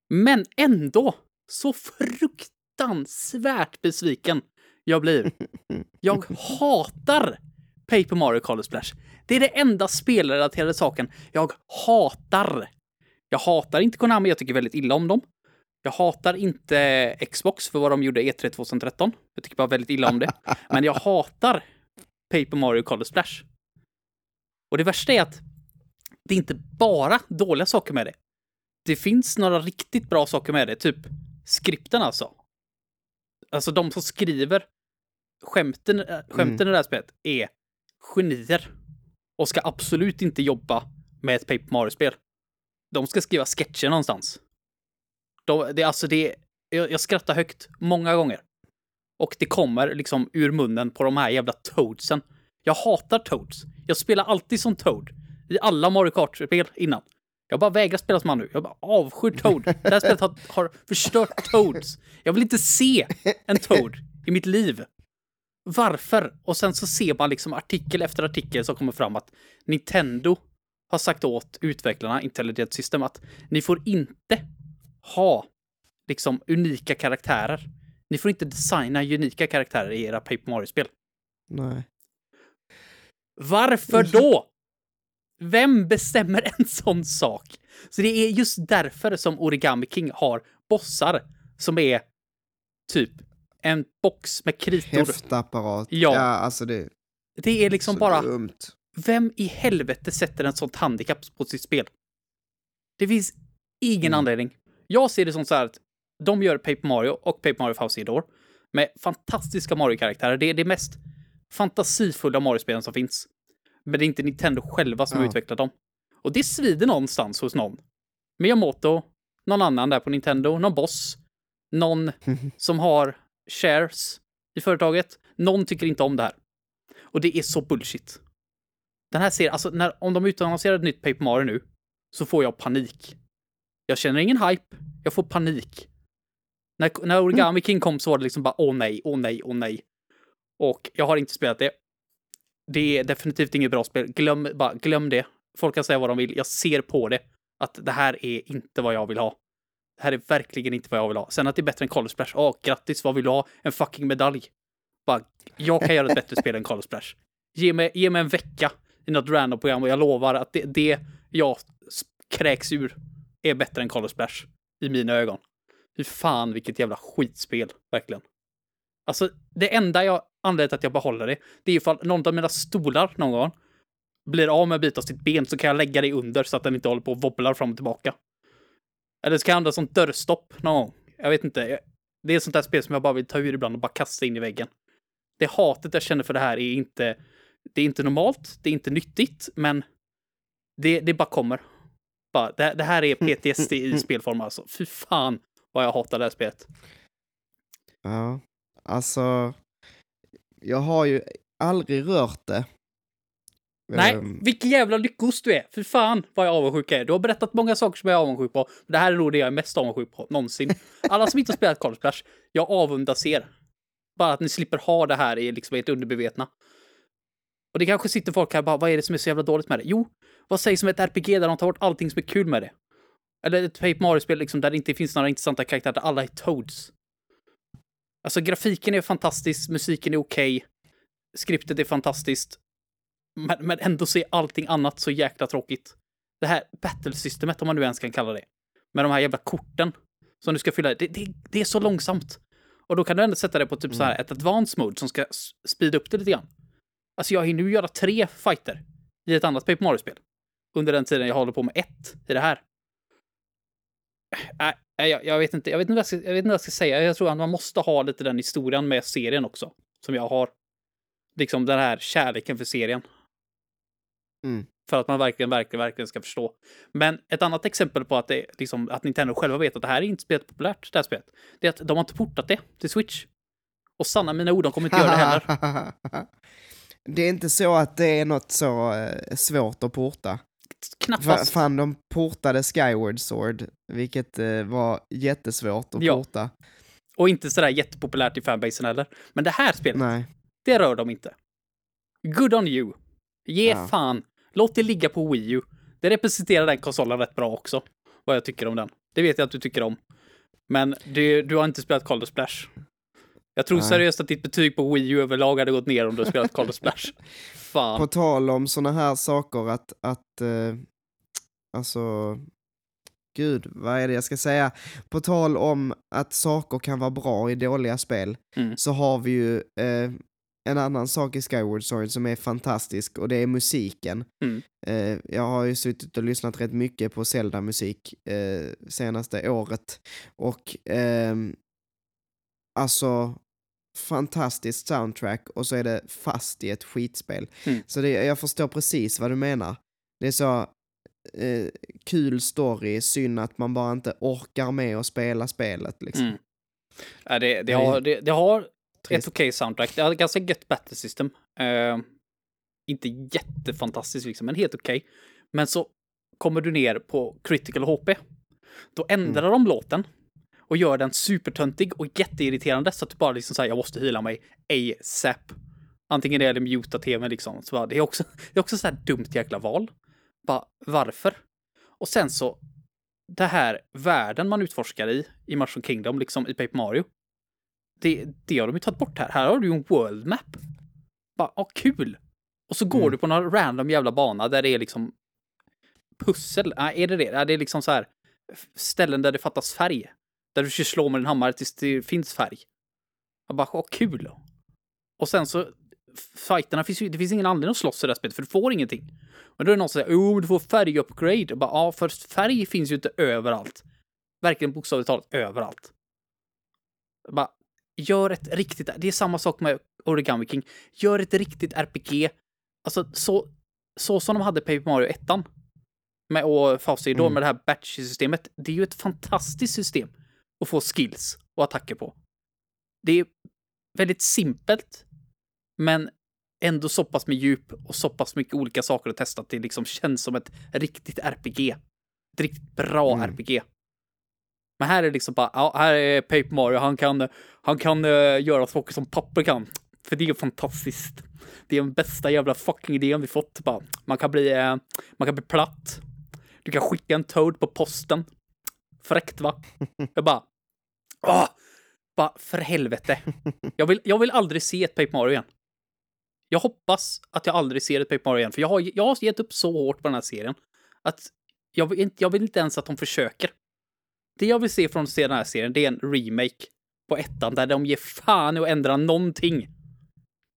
Men ändå så fruktansvärt besviken jag blir. [laughs] Jag hatar Paper Mario Color Splash. Det är det enda spelrelaterade saken jag hatar. Jag hatar inte Konami, jag tycker väldigt illa om dem. Jag hatar inte Xbox för vad de gjorde E3 2013. Jag tycker bara väldigt illa om det. [laughs] Men jag hatar Paper Mario Color Splash. Och det värsta är att det är inte bara dåliga saker med det. Det finns några riktigt bra saker med det, typ skripten alltså. Alltså de som skriver skämten, äh, skämten i det här spelet är genier. Och ska absolut inte jobba med ett Paper Mario-spel. De ska skriva sketcher någonstans. De, det, alltså det, jag, jag skrattar högt många gånger. Och det kommer liksom ur munnen på de här jävla toadsen. Jag hatar toads. Jag spelar alltid som toad. I alla Mario Kart-spel innan. Jag bara vägrar spela som han nu. Jag bara avskyr Toad. Det här spelet har, har förstört Toads. Jag vill inte se en Toad i mitt liv. Varför? Och sen så ser man liksom artikel efter artikel som kommer fram att Nintendo har sagt åt utvecklarna, Intelligent System, att ni får inte ha liksom unika karaktärer. Ni får inte designa unika karaktärer i era Paper Mario-spel. Nej. Varför då? Vem bestämmer en sån sak? Så det är just därför som Origami King har bossar som är typ en box med kritor. Häftapparat. Ja. Ja, alltså det är Det är liksom så bara, dumt. vem i helvete sätter en sånt handikapp på sitt spel? Det finns ingen Mm. anledning. Jag ser det som så här att de gör Paper Mario och Paper Mario Door med fantastiska Mario-karaktärer. Det är det mest fantasifulla Mario-spelen som finns. Men det är inte Nintendo själva som har Ja. utvecklat dem. Och det svider någonstans hos någon. Miyamoto, någon annan där på Nintendo, någon boss, någon [laughs] som har shares i företaget. Någon tycker inte om det här. Och det är så bullshit. Den här serien, alltså när, om de utannonserar ett nytt Paper Mario nu, så får jag panik. Jag känner ingen hype, jag får panik. När, när Origami King kom så var det liksom bara åh nej, åh nej, åh nej. Och jag har inte spelat det. Det är definitivt inget bra spel. Glöm, bara, glöm det. Folk kan säga vad de vill. Jag ser på det att det här är inte vad jag vill ha. Det här är verkligen inte vad jag vill ha. Sen att det är bättre än Color Splash. Åh, grattis, vad vill du ha? En fucking medalj. Bara, jag kan göra ett bättre spel än Color Splash. Ge mig, ge mig en vecka i något random program och jag lovar att det, det jag kräks ur är bättre än Color Splash. I mina ögon. Fy fan vilket jävla skitspel, verkligen. Alltså, det enda jag anledningen till att jag behåller det, det är ifall någon av mina stolar någon gång blir av med en bit av sitt ben så kan jag lägga det under så att den inte håller på och wobblar fram och tillbaka. Eller så kan jag använda som dörrstopp någon gång. Jag vet inte. Det är ett sånt där spel som jag bara vill ta ur ibland och bara kasta in i väggen. Det hatet jag känner för det här är inte, det är inte normalt, det är inte nyttigt, men det, det bara kommer. Bara, det, det här är PTSD i [laughs] spelform alltså. Fy fan vad jag hatar det här spelet. Ja, alltså. Jag har ju aldrig rört det. Nej, Ehm, vilken jävla lyckos du är! Fy fan vad jag avundsjuk är. Du har berättat många saker som jag är avundsjuk på. Men det här är nog det jag är mest avundsjuk på någonsin. Alla som inte har spelat Color Splash, jag avundas er. Bara att ni slipper ha det här i liksom ert underbevetna. Och det kanske sitter folk här och bara, vad är det som är så jävla dåligt med det? Jo, vad sägs om ett RPG där de tar bort allting som är kul med det? Eller ett Paper Mario-spel liksom där det inte finns några intressanta karaktärer, där alla är Toads. Alltså grafiken är fantastisk, musiken är okej, skriptet är fantastiskt. Men, men ändå så är allting annat så jäkla tråkigt. Det här battlesystemet, om man nu ens kan kalla det. Med de här jävla korten som du ska fylla i, det, det, det är så långsamt. Och då kan du ändå sätta det på typ så här ett advanced mode som ska speeda upp det lite grann. Alltså jag hinner ju göra tre fighter i ett annat Paper Mario-spel. Under den tiden jag håller på med ett i det här. Nej, äh, jag, jag, vet inte, jag, vet inte vad jag, ska, jag vet inte vad jag ska säga. Jag tror att man måste ha lite den historien med serien också. Som jag har. Liksom den här kärleken för serien. Mm. För att man verkligen, verkligen, verkligen ska förstå. Men ett annat exempel på att, det, liksom, att Nintendo själva vet att det här är inte spelet populärt, det här spelet. Det är att de har inte portat det till Switch. Och sanna mina ord, de kommer inte göra det heller. [laughs] det är inte så att det är något så eh, svårt att porta. Knappast. Fan, de portade Skyward Sword, vilket eh, var jättesvårt att Ja. porta. Och inte sådär jättepopulärt i fanbasen heller. Men det här spelet, Nej. det rör de inte. Good on you. Ge Ja. fan. Låt det ligga på Wii U. Det representerar den konsolen rätt bra också. Vad jag tycker om den. Det vet jag att du tycker om. Men du, du har inte spelat Call of Splash. Jag tror Nej. seriöst att ditt betyg på Wii U överlag hade gått ner om du spelat Call of Splash. [laughs] Fan. På tal om såna här saker att, att eh, alltså, gud, vad är det jag ska säga? På tal om att saker kan vara bra i dåliga spel, Mm. så har vi ju eh, en annan sak i Skyward Sword som är fantastisk och det är musiken. Mm. Eh, jag har ju suttit och lyssnat rätt mycket på Zelda-musik eh, senaste året och ehm, alltså fantastiskt soundtrack och så är det fast i ett skitspel. Mm. Så det, jag förstår precis vad du menar. Det är så eh, kul story, synd att man bara inte orkar med att spela spelet liksom. Mm. Ja, det, det, har, det, det har ett okej soundtrack. Det har ett ganska gött battle system. Eh, inte jättefantastiskt liksom, men helt okej. Men så kommer du ner på critical HP. Då ändrar Mm. de låten och gör den supertöntig och jätteirriterande så att du bara liksom säger jag måste hila mig ASAP. Antingen det eller muta tvn liksom. Så bara, det är också, det är också så här dumt jäkla val. Bara, varför? Och sen så, det här världen man utforskar i, i Mushroom Kingdom, liksom i Paper Mario. Det, det har de ju tagit bort här. Här har du ju en world map. Bara, ja, kul! Och så går Mm. du på någon random jävla bana där det är liksom pussel. Nej, är det det? Nej, det är liksom så här ställen där det fattas färg. Där du ska slå med en hammare tills det finns färg. Jag bara, vad kul! Och sen så, fighterna finns ju, det finns ingen anledning att slåss i det här spelet, för du får ingenting. Men då är det någon som säger, oh, du får färgupgrade. Jag bara, ja, för färg finns ju inte överallt. Verkligen bokstavligt talat överallt. Jag bara, gör ett riktigt, det är samma sak med Origami King. Gör ett riktigt RPG. Alltså, så, så som de hade Paper Mario 1 med och Fausti då Mm. med det här batch-systemet. Det är ju ett fantastiskt system att få skills och attacker på. Det är väldigt simpelt, men ändå så pass med djup och så pass mycket olika saker att testa att det liksom känns som ett riktigt RPG. Ett riktigt bra Mm. RPG. Men här är det liksom bara, ja, här är Paper Mario, han kan, han kan eh, göra saker som papper kan. För det är fantastiskt. Det är den bästa jävla fucking idén vi fått. Bara, man kan bli, eh, man kan bli platt. Du kan skicka en Toad på posten. Fräckt va? [laughs] Jag bara, åh, bara för helvete. Jag vill, jag vill aldrig se ett Paper Mario igen. Jag hoppas att jag aldrig ser ett Paper Mario igen, för jag har, jag har gett upp så hårt på den här serien. Att jag vill, inte, jag vill inte ens att de försöker. Det jag vill se från den här serien, det är en remake på ettan där de ger fan i att ändra någonting.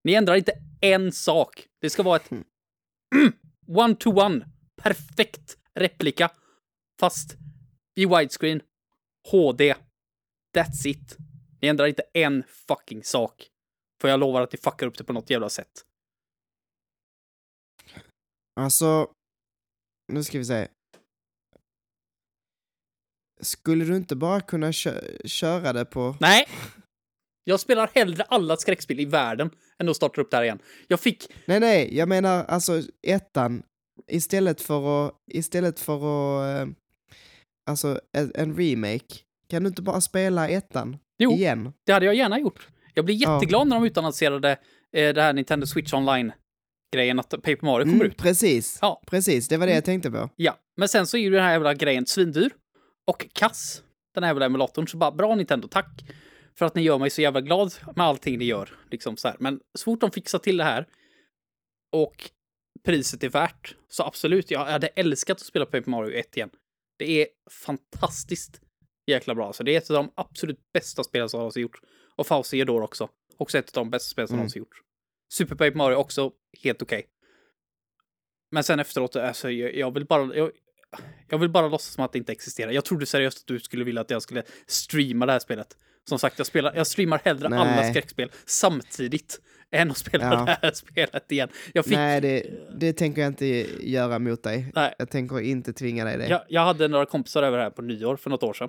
Ni ändrar inte en sak. Det ska vara ett mm, [clears throat] one-to-one, perfekt replika. Fast i widescreen, HD. That's it. Ni ändrar inte en fucking sak. För jag lovar att ni fuckar upp det på något jävla sätt. Alltså, nu ska vi se. Skulle du inte bara kunna kö köra det på... Nej! Jag spelar hellre alla skräckspel i världen än att starta upp det här igen. Jag fick... Nej, nej, jag menar alltså ettan. Istället för att, istället för att, eh, alltså en, en remake. Kan du inte bara spela ettan Jo, igen? det hade jag gärna gjort. Jag blir Ja. jätteglad när de utannonserade eh, det här Nintendo Switch Online-grejen, att Paper Mario kommer Mm, ut. precis, Ja. precis, det var det jag tänkte på. Ja, men sen så är ju den här jävla grejen svindyr och kass. Den här jävla emulatorn. Så bara, bra Nintendo, tack för att ni gör mig så jävla glad med allting ni gör. Liksom så här. Men så fort de fixar till det här och priset är värt, så absolut, jag hade älskat att spela Paper Mario 1 igen. Det är fantastiskt jäkla bra. Så det är ett av de absolut bästa spelen som har gjort. Och Fauci är då också. Också ett av de bästa spelen som Mm. någonsin gjort. Super Paper Mario också helt okej. Men sen efteråt, alltså, jag, jag vill bara... Jag, jag vill bara låtsas som att det inte existerar. Jag trodde seriöst att du skulle vilja att jag skulle streama det här spelet. Som sagt, jag, spelar, jag streamar hellre Nej. alla skräckspel samtidigt än att spela Ja. [laughs] det här spelet igen. Fick, Nej, det, det tänker jag inte göra mot dig. Nej. Jag tänker inte tvinga dig det. jag, jag hade några kompisar över här på nyår för något år sedan.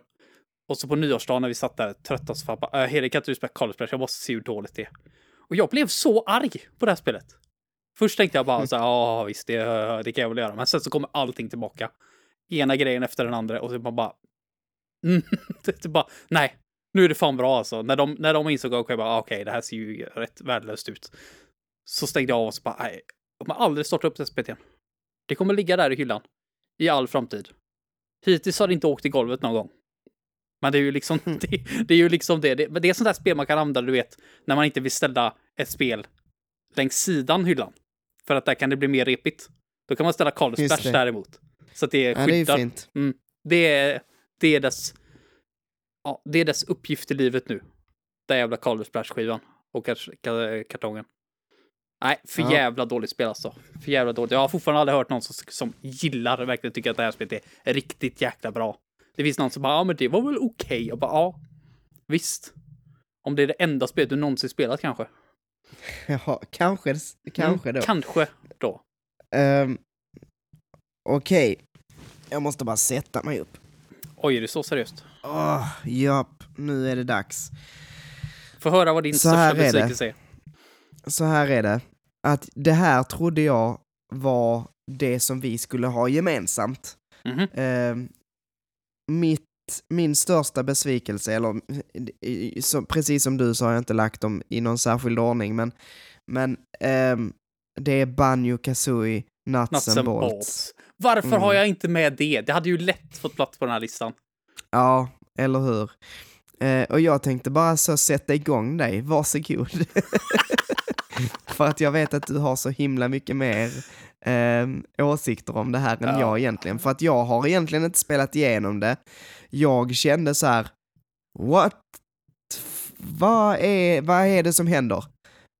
Och så på nyårsdagen när vi satt där trötta så bara, äh, Erik kan inte du spela Duty? Jag måste se hur dåligt det är. Och jag blev så arg på det här spelet. Först tänkte jag bara så här, ja visst, det, det kan jag väl göra. Men sen så kommer allting tillbaka. Ena grejen efter den andra och så man bara... Mm, [laughs] det bara, nej, nu är det fan bra alltså. När de, när de insåg att jag bara, ah, okej, okay, det här ser ju rätt värdelöst ut. Så stängde jag av och så bara, nej, jag kommer aldrig starta upp det spelet igen. Det kommer ligga där i hyllan. I all framtid. Hittills har det inte åkt i golvet någon gång. Men det är ju liksom [laughs] det. det är ju liksom det. det. Det är sånt där spel man kan använda, du vet, när man inte vill ställa ett spel längs sidan hyllan. För att där kan det bli mer repigt. Då kan man ställa Splash däremot. Så att det skyddar. Ja, det är fint. Mm. Det, är, det är dess... Ja, det är dess uppgift i livet nu. Den jävla Carlos Splash-skivan. Och kartongen. Nej, för ja. jävla dåligt spel alltså. För jävla dåligt. Jag har fortfarande aldrig hört någon som, som gillar, verkligen tycker att det här spelet är riktigt jäkla bra. Det finns någon som bara, ja men det var väl okej. Okay. Jag bara, ja. Visst. Om det är det enda spelet du någonsin spelat kanske. [laughs] Ja, kanske, kanske mm, då. Kanske då. Um, Okej. Okay. Jag måste bara sätta mig upp. Oj, är det så seriöst? Oh, japp, nu är det dags. Få höra vad din så största besvikelse är. Så här är det. Att det här trodde jag var det som vi skulle ha gemensamt. Mm -hmm. Mitt, min största besvikelse, eller så, precis som du så har jag inte lagt dem i någon särskild ordning, men, men um, det är Banjo Kazooie Nuts, Nuts and, bolts. bolts. Varför mm. har jag inte med det? Det hade ju lätt fått plats på den här listan. Ja, eller hur? Eh, och jag tänkte bara så sätta igång dig, varsågod. [laughs] För att jag vet att du har så himla mycket mer eh, åsikter om det här än ja. jag egentligen. För att jag har egentligen inte spelat igenom det. Jag kände så här, what? Vad är, vad är det som händer?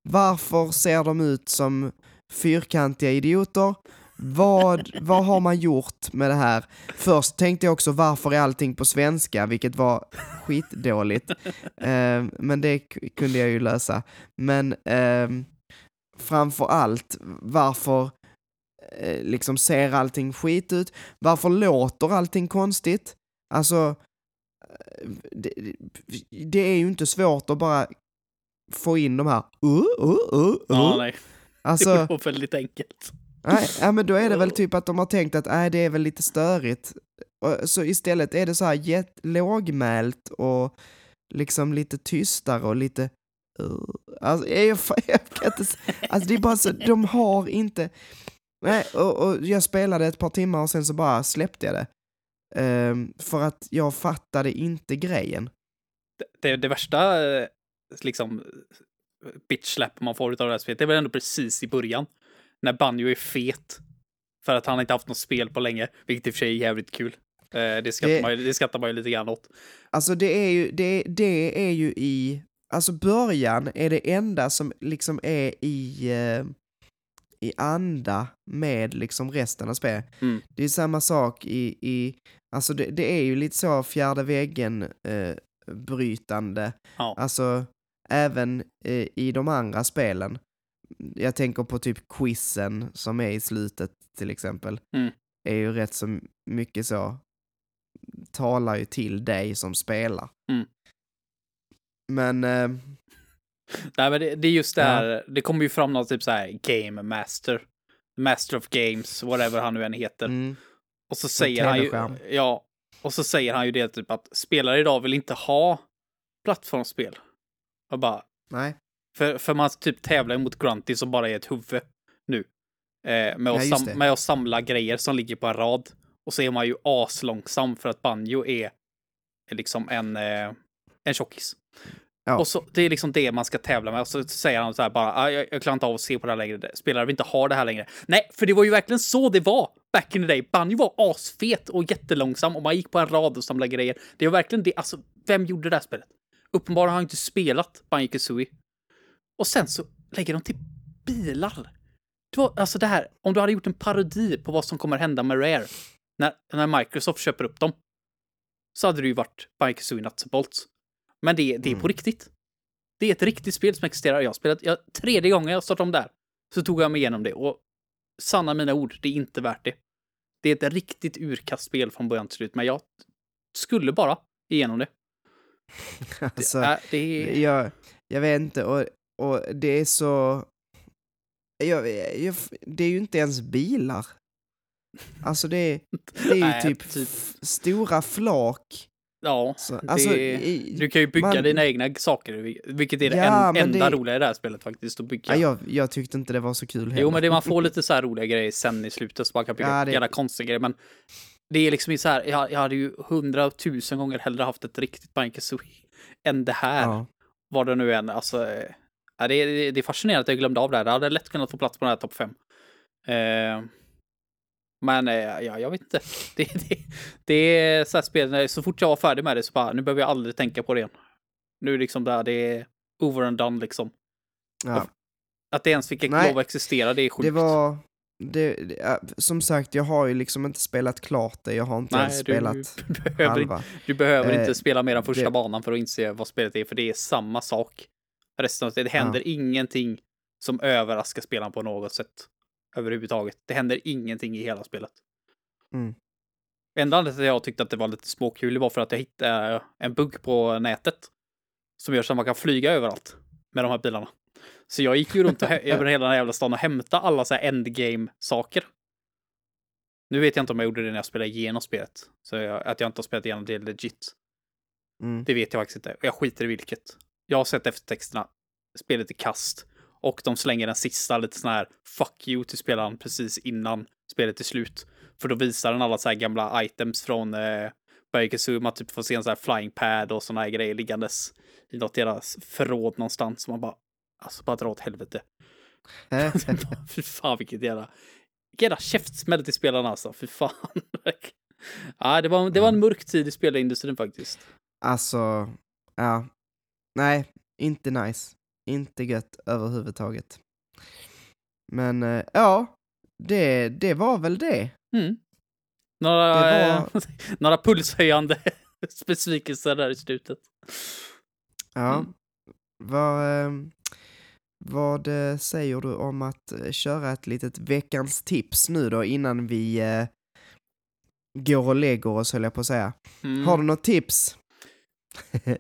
Varför ser de ut som fyrkantiga idioter? Vad, vad har man gjort med det här? Först tänkte jag också varför är allting på svenska, vilket var skitdåligt. Eh, men det kunde jag ju lösa. Men eh, framför allt, varför eh, liksom ser allting skit ut? Varför låter allting konstigt? Alltså, eh, det, det är ju inte svårt att bara få in de här uh, uh, uh, uh. Ja, nej. Alltså, [laughs] det var väldigt enkelt. Nej, ja, men då är det väl typ att de har tänkt att nej, det är väl lite störigt. Så istället är det så här lågmält och liksom lite tystare och lite... Uh, alltså, jag, jag kan inte, alltså det är bara så, de har inte... Nej, och, och jag spelade ett par timmar och sen så bara släppte jag det. Um, för att jag fattade inte grejen. Det, det, det värsta, eh, liksom, bitch man får av det här spelet, det är väl ändå precis i början när Banjo är fet. För att han inte haft något spel på länge, vilket i och för sig är jävligt kul. Eh, det, skrattar det, man, det skrattar man ju lite grann åt. Alltså det är ju, det, det är ju i, alltså början är det enda som liksom är i, uh, i anda med liksom resten av spelet. Mm. Det är samma sak i, i alltså det, det är ju lite så fjärde väggen uh, brytande. Ja. Alltså även uh, i de andra spelen jag tänker på typ quizen som är i slutet till exempel. Mm. Är ju rätt så mycket så, talar ju till dig som spelar. Mm. Men... Eh, Nej men det, det, är just det här, ja. det kommer ju fram något typ så här game master. Master of games, whatever han nu än heter. Mm. Och så säger han ju, ja, och så säger han ju det typ att spelare idag vill inte ha plattformsspel. Och bara, Nej. För, för man typ tävlar mot Grunty som bara är ett huvud nu. Eh, med, att sam- med att samla grejer som ligger på en rad. Och så är man ju aslångsam för att banjo är, är liksom en, eh, en tjockis. Ja. Och så, det är liksom det man ska tävla med. Och så säger han så här bara, ah, jag, jag klarar inte av att se på det här längre. Spelare vill inte ha det här längre. Nej, för det var ju verkligen så det var back in the day. Banjo var asfet och jättelångsam och man gick på en rad och samlade grejer. Det var verkligen det. Alltså, vem gjorde det här spelet? Uppenbarligen har han inte spelat Banjo Kazooie. Och sen så lägger de till bilar. Det var, alltså det här, om du hade gjort en parodi på vad som kommer hända med Rare när, när Microsoft köper upp dem. Så hade det ju varit Banjo Nuts Bolts. Men det, det är mm. på riktigt. Det är ett riktigt spel som existerar. Jag har spelat, jag, tredje gången jag startade om där, så tog jag mig igenom det. Och sanna mina ord, det är inte värt det. Det är ett riktigt urkastspel från början till slut, men jag skulle bara igenom det. [laughs] Alltså, det, är, det är... Jag, jag vet inte, och och det är så... jag, jag, det är ju inte ens bilar. Alltså det, är- [laughs] det är ju Nej, typ, typ. stora flak. Ja, Så, det, alltså, i- du kan ju bygga man- dina egna saker, vil- vilket är det Ja, en, enda det- roliga i det här spelet faktiskt, att bygga. ja, jag, jag tyckte inte det var så kul heller. Jo, men det, man får [laughs] lite så här roliga grejer sen i slutet, så man kan bygga Ja, det- jävla konstiga grejer, men det är liksom så här, jag, jag hade ju hundratusen gånger hellre haft ett riktigt Banker än det här. ja. Vad det nu än, alltså. Ja, det, är, det är fascinerande att jag glömde av det här. Det hade lätt kunnat få plats på den här topp fem. Eh, men eh, ja, jag vet inte. [laughs] Det, det, det är så här spel, så fort jag var färdig med det så bara, nu behöver jag aldrig tänka på det igen. Nu är liksom där, det är over and done liksom. Ja. Att det ens fick Nej, lov att existera, det är sjukt. Det var... Det, det, ja, som sagt, jag har ju liksom inte spelat klart det. Jag har inte ens Nej, du, spelat [laughs] behöver, halva. du behöver Eh, inte spela mer än första det- banan för att inse vad spelet är, för det är samma sak. Resten av det, det händer ingenting som överraskar spelaren på något sätt. Överhuvudtaget. Det händer ingenting i hela spelet. Mm. Enda anledningen till att jag tyckte att det var lite småkul var för att jag hittade en bugg på nätet. Som gör så att man kan flyga överallt med de här bilarna. Så jag gick ju runt [laughs] över hela den här jävla stan och hämtade alla så här endgame-saker. Nu vet jag inte om jag gjorde det när jag spelade igenom spelet. Så jag, att jag inte har spelat igenom det legit. Mm. Det vet jag faktiskt inte. Jag skiter i vilket. Jag har sett eftertexterna. Spelet är kast. Och de slänger den sista lite sån här fuck you till spelaren precis innan spelet är slut. För då visar den alla så här gamla items från eh, Man typ får se en sån här flying pad och såna här grejer liggandes i något deras förråd någonstans. Så man bara, alltså bara dra åt helvete. [laughs] Fy fan vilket jävla, vilken jävla käftsmäll till spelarna alltså. Fy fan. [laughs] ja, det var, det var en mörk tid i spelindustrin faktiskt. Alltså, ja. Nej, inte nice. Inte gött överhuvudtaget. Men eh, ja, det, det var väl det. Mm. Några, Det eh, [laughs] några pulshöjande [laughs] besvikelser där i slutet. Ja. Mm. Vad, eh, vad eh, säger du om att köra ett litet veckans tips nu då innan vi eh, går och lägger oss höll jag på att säga. Mm. Har du något tips? [laughs]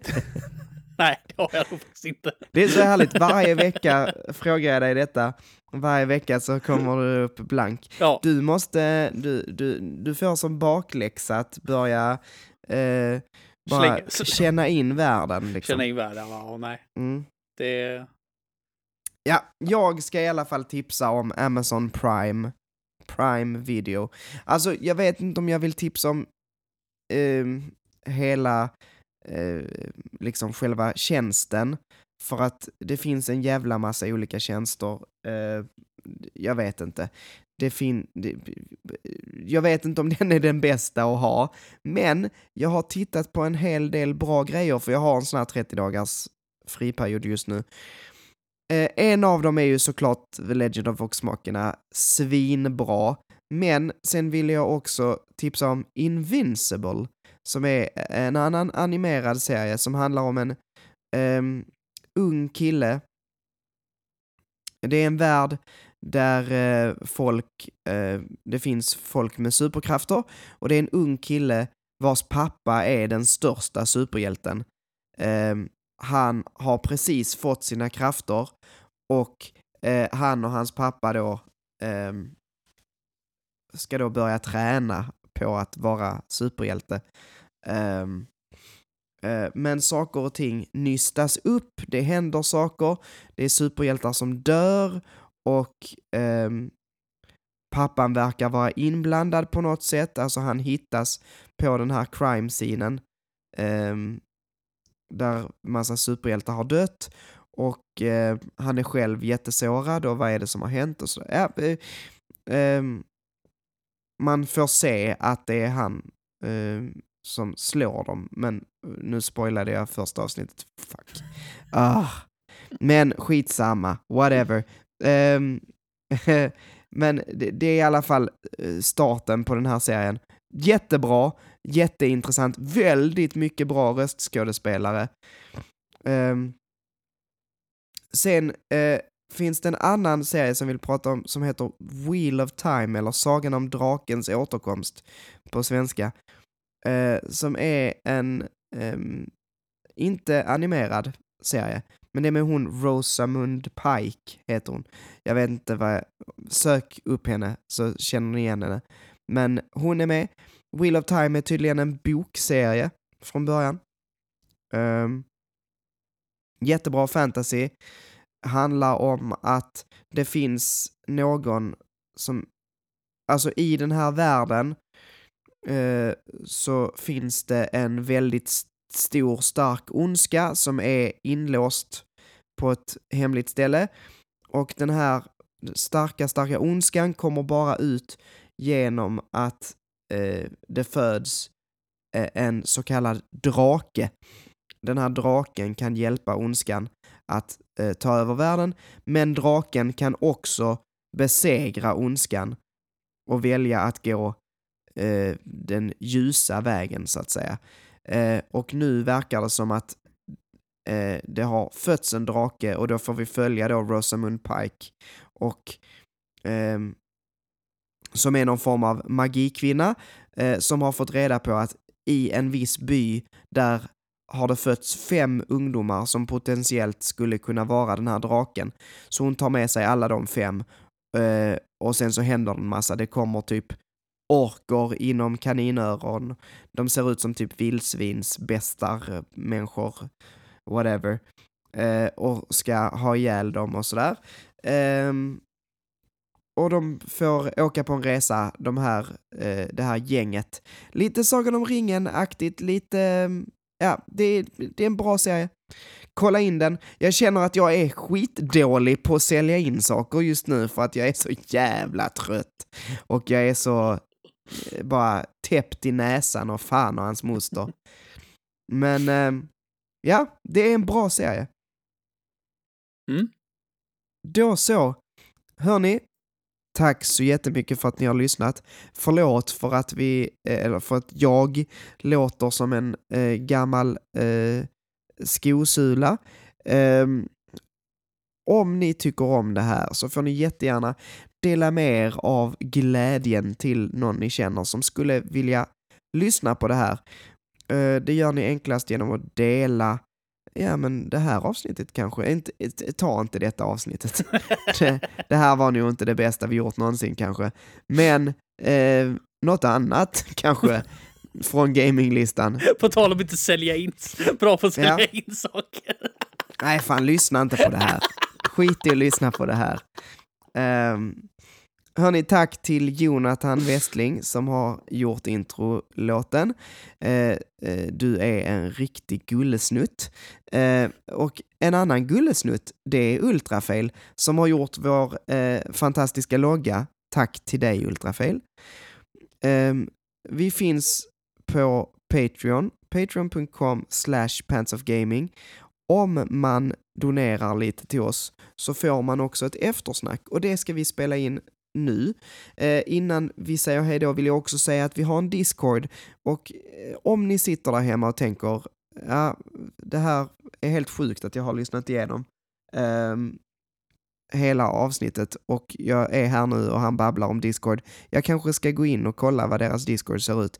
[laughs] Nej, det har jag nog faktiskt inte. Det är så härligt, varje vecka frågar jag dig detta. Varje vecka så kommer du upp blank. Ja, Du måste, du, du, du får som bakläxa att börja eh, bara känna in världen. Liksom. känna in världen. Ja, nej. Mm. Det... Ja, jag ska i alla fall tipsa om Amazon Prime. Prime Video. Alltså, jag vet inte om jag vill tipsa om ehm, hela, eh, liksom själva tjänsten. För att det finns en jävla massa olika tjänster. Eh, jag vet inte. Det fin det, jag vet inte om [laughs] den är den bästa att ha. Men jag har tittat på en hel del bra grejer, för jag har en sån här 30 dagars friperiod just nu. Eh, en av dem är ju såklart The Legend of Voxmakerna, svinbra. Men sen vill jag också tipsa om Invincible, som är eh, en annan animerad serie som handlar om en um, ung kille. Det är en värld där uh, folk, uh, det finns folk med superkrafter och det är en ung kille vars pappa är den största superhjälten. Um, han har precis fått sina krafter och uh, han och hans pappa då um, ska då börja träna på att vara superhjälte. Um, men saker och ting nystas upp, det händer saker, det är superhjältar som dör och um, pappan verkar vara inblandad på något sätt, alltså han hittas på den här crime-scenen um, där massa superhjältar har dött och eh, han är själv jättesårad och vad är det som har hänt och så. Ja, eh, man får se att det är han eh, som slår dem, men eh, nu spoilade jag första avsnittet. Fuck. Ah. Men skitsamma, whatever. Um, [laughs] men det, det är i alla fall eh, starten på den här serien. Jättebra, jätteintressant, väldigt mycket bra röstskådespelare. Um, sen eh, finns det en annan serie som vi vill prata om som heter Wheel of Time, eller Sagan om drakens återkomst på svenska. Eh, som är en, eh, inte animerad serie, Men det är med hon Rosamund Pike, heter hon. Jag vet inte vad, sök upp henne så känner ni igen henne. Men hon är med. Wheel of Time är tydligen en bokserie från början. Um, jättebra fantasy. Handlar om att det finns någon som, alltså i den här världen eh, så finns det en väldigt stor stark ondska som är inlåst på ett hemligt ställe. Och den här starka, starka ondskan kommer bara ut genom att eh, det föds eh, en så kallad drake. Den här draken kan hjälpa ondskan att eh, ta över världen, men draken kan också besegra ondskan och välja att gå eh, den ljusa vägen så att säga. Eh, och nu verkar det som att eh, det har fötts en drake och då får vi följa då Rosamund Pike och eh, som är någon form av magikvinna eh, som har fått reda på att i en viss by där har det fötts fem ungdomar som potentiellt skulle kunna vara den här draken. Så hon tar med sig alla de fem eh, och sen så händer det en massa. Det kommer typ orkor inom kaninöron. De ser ut som typ vildsvins, bästar, människor, whatever. Eh, och ska ha ihjäl dem och sådär. Eh, och de får åka på en resa, de här, eh, det här gänget. Lite Sagan om ringen-aktigt, lite... Ja, det, det är en bra serie. Kolla in den. Jag känner att jag är skitdålig på att sälja in saker just nu för att jag är så jävla trött. Och jag är så Eh, bara täppt i näsan och fan och hans moster. Men eh, ja, det är en bra serie. Mm. Då så. Hörni, tack så jättemycket för att ni har lyssnat. Förlåt för att vi, eh, eller för att jag låter som en eh, gammal eh, skosula. Eh, om ni tycker om det här så får ni jättegärna dela med er av glädjen till någon ni känner som skulle vilja lyssna på det här. Eh, det gör ni enklast genom att dela ja men det här avsnittet kanske, inte, ta inte detta avsnittet. [laughs] det, det, här var nog inte det bästa vi gjort någonsin kanske. Men eh, något annat [laughs] kanske från gaminglistan. På tal om inte sälja in, bra på att sälja ja. in saker. Nej fan, lyssna inte på det här. Skit i att lyssna på det här. Um, Hörni, tack till Jonathan Westling som har gjort introlåten. Eh, eh, du är en riktig gullesnutt. Eh, och en annan gullesnutt, det är Ultrafail som har gjort vår eh, fantastiska logga. Tack till dig Ultrafail. Ehm, vi finns på Patreon, patreon.com slash pantsofgaming. Om man donerar lite till oss så får man också ett eftersnack och det ska vi spela in nu. Eh, innan vi säger hej då vill jag också säga att vi har en Discord och eh, om ni sitter där hemma och tänker ja, det här är helt sjukt att jag har lyssnat igenom eh, hela avsnittet och jag är här nu och han babblar om Discord. Jag kanske ska gå in och kolla vad deras Discord ser ut.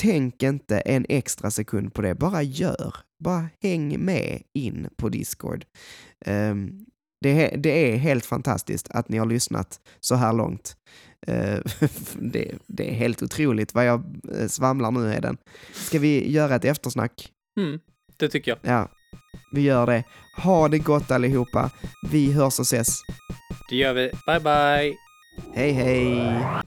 Tänk inte en extra sekund på det, bara gör. Bara häng med in på Discord. Um, det, är, det är helt fantastiskt att ni har lyssnat så här långt. Uh, [laughs] det, det, är helt otroligt vad jag eh, svamlar nu Eden. Ska vi göra ett eftersnack? Mm, det tycker jag. Ja, vi gör det. Ha det gott allihopa. Vi hörs och ses. Det gör vi. Bye, bye. Hej, hej.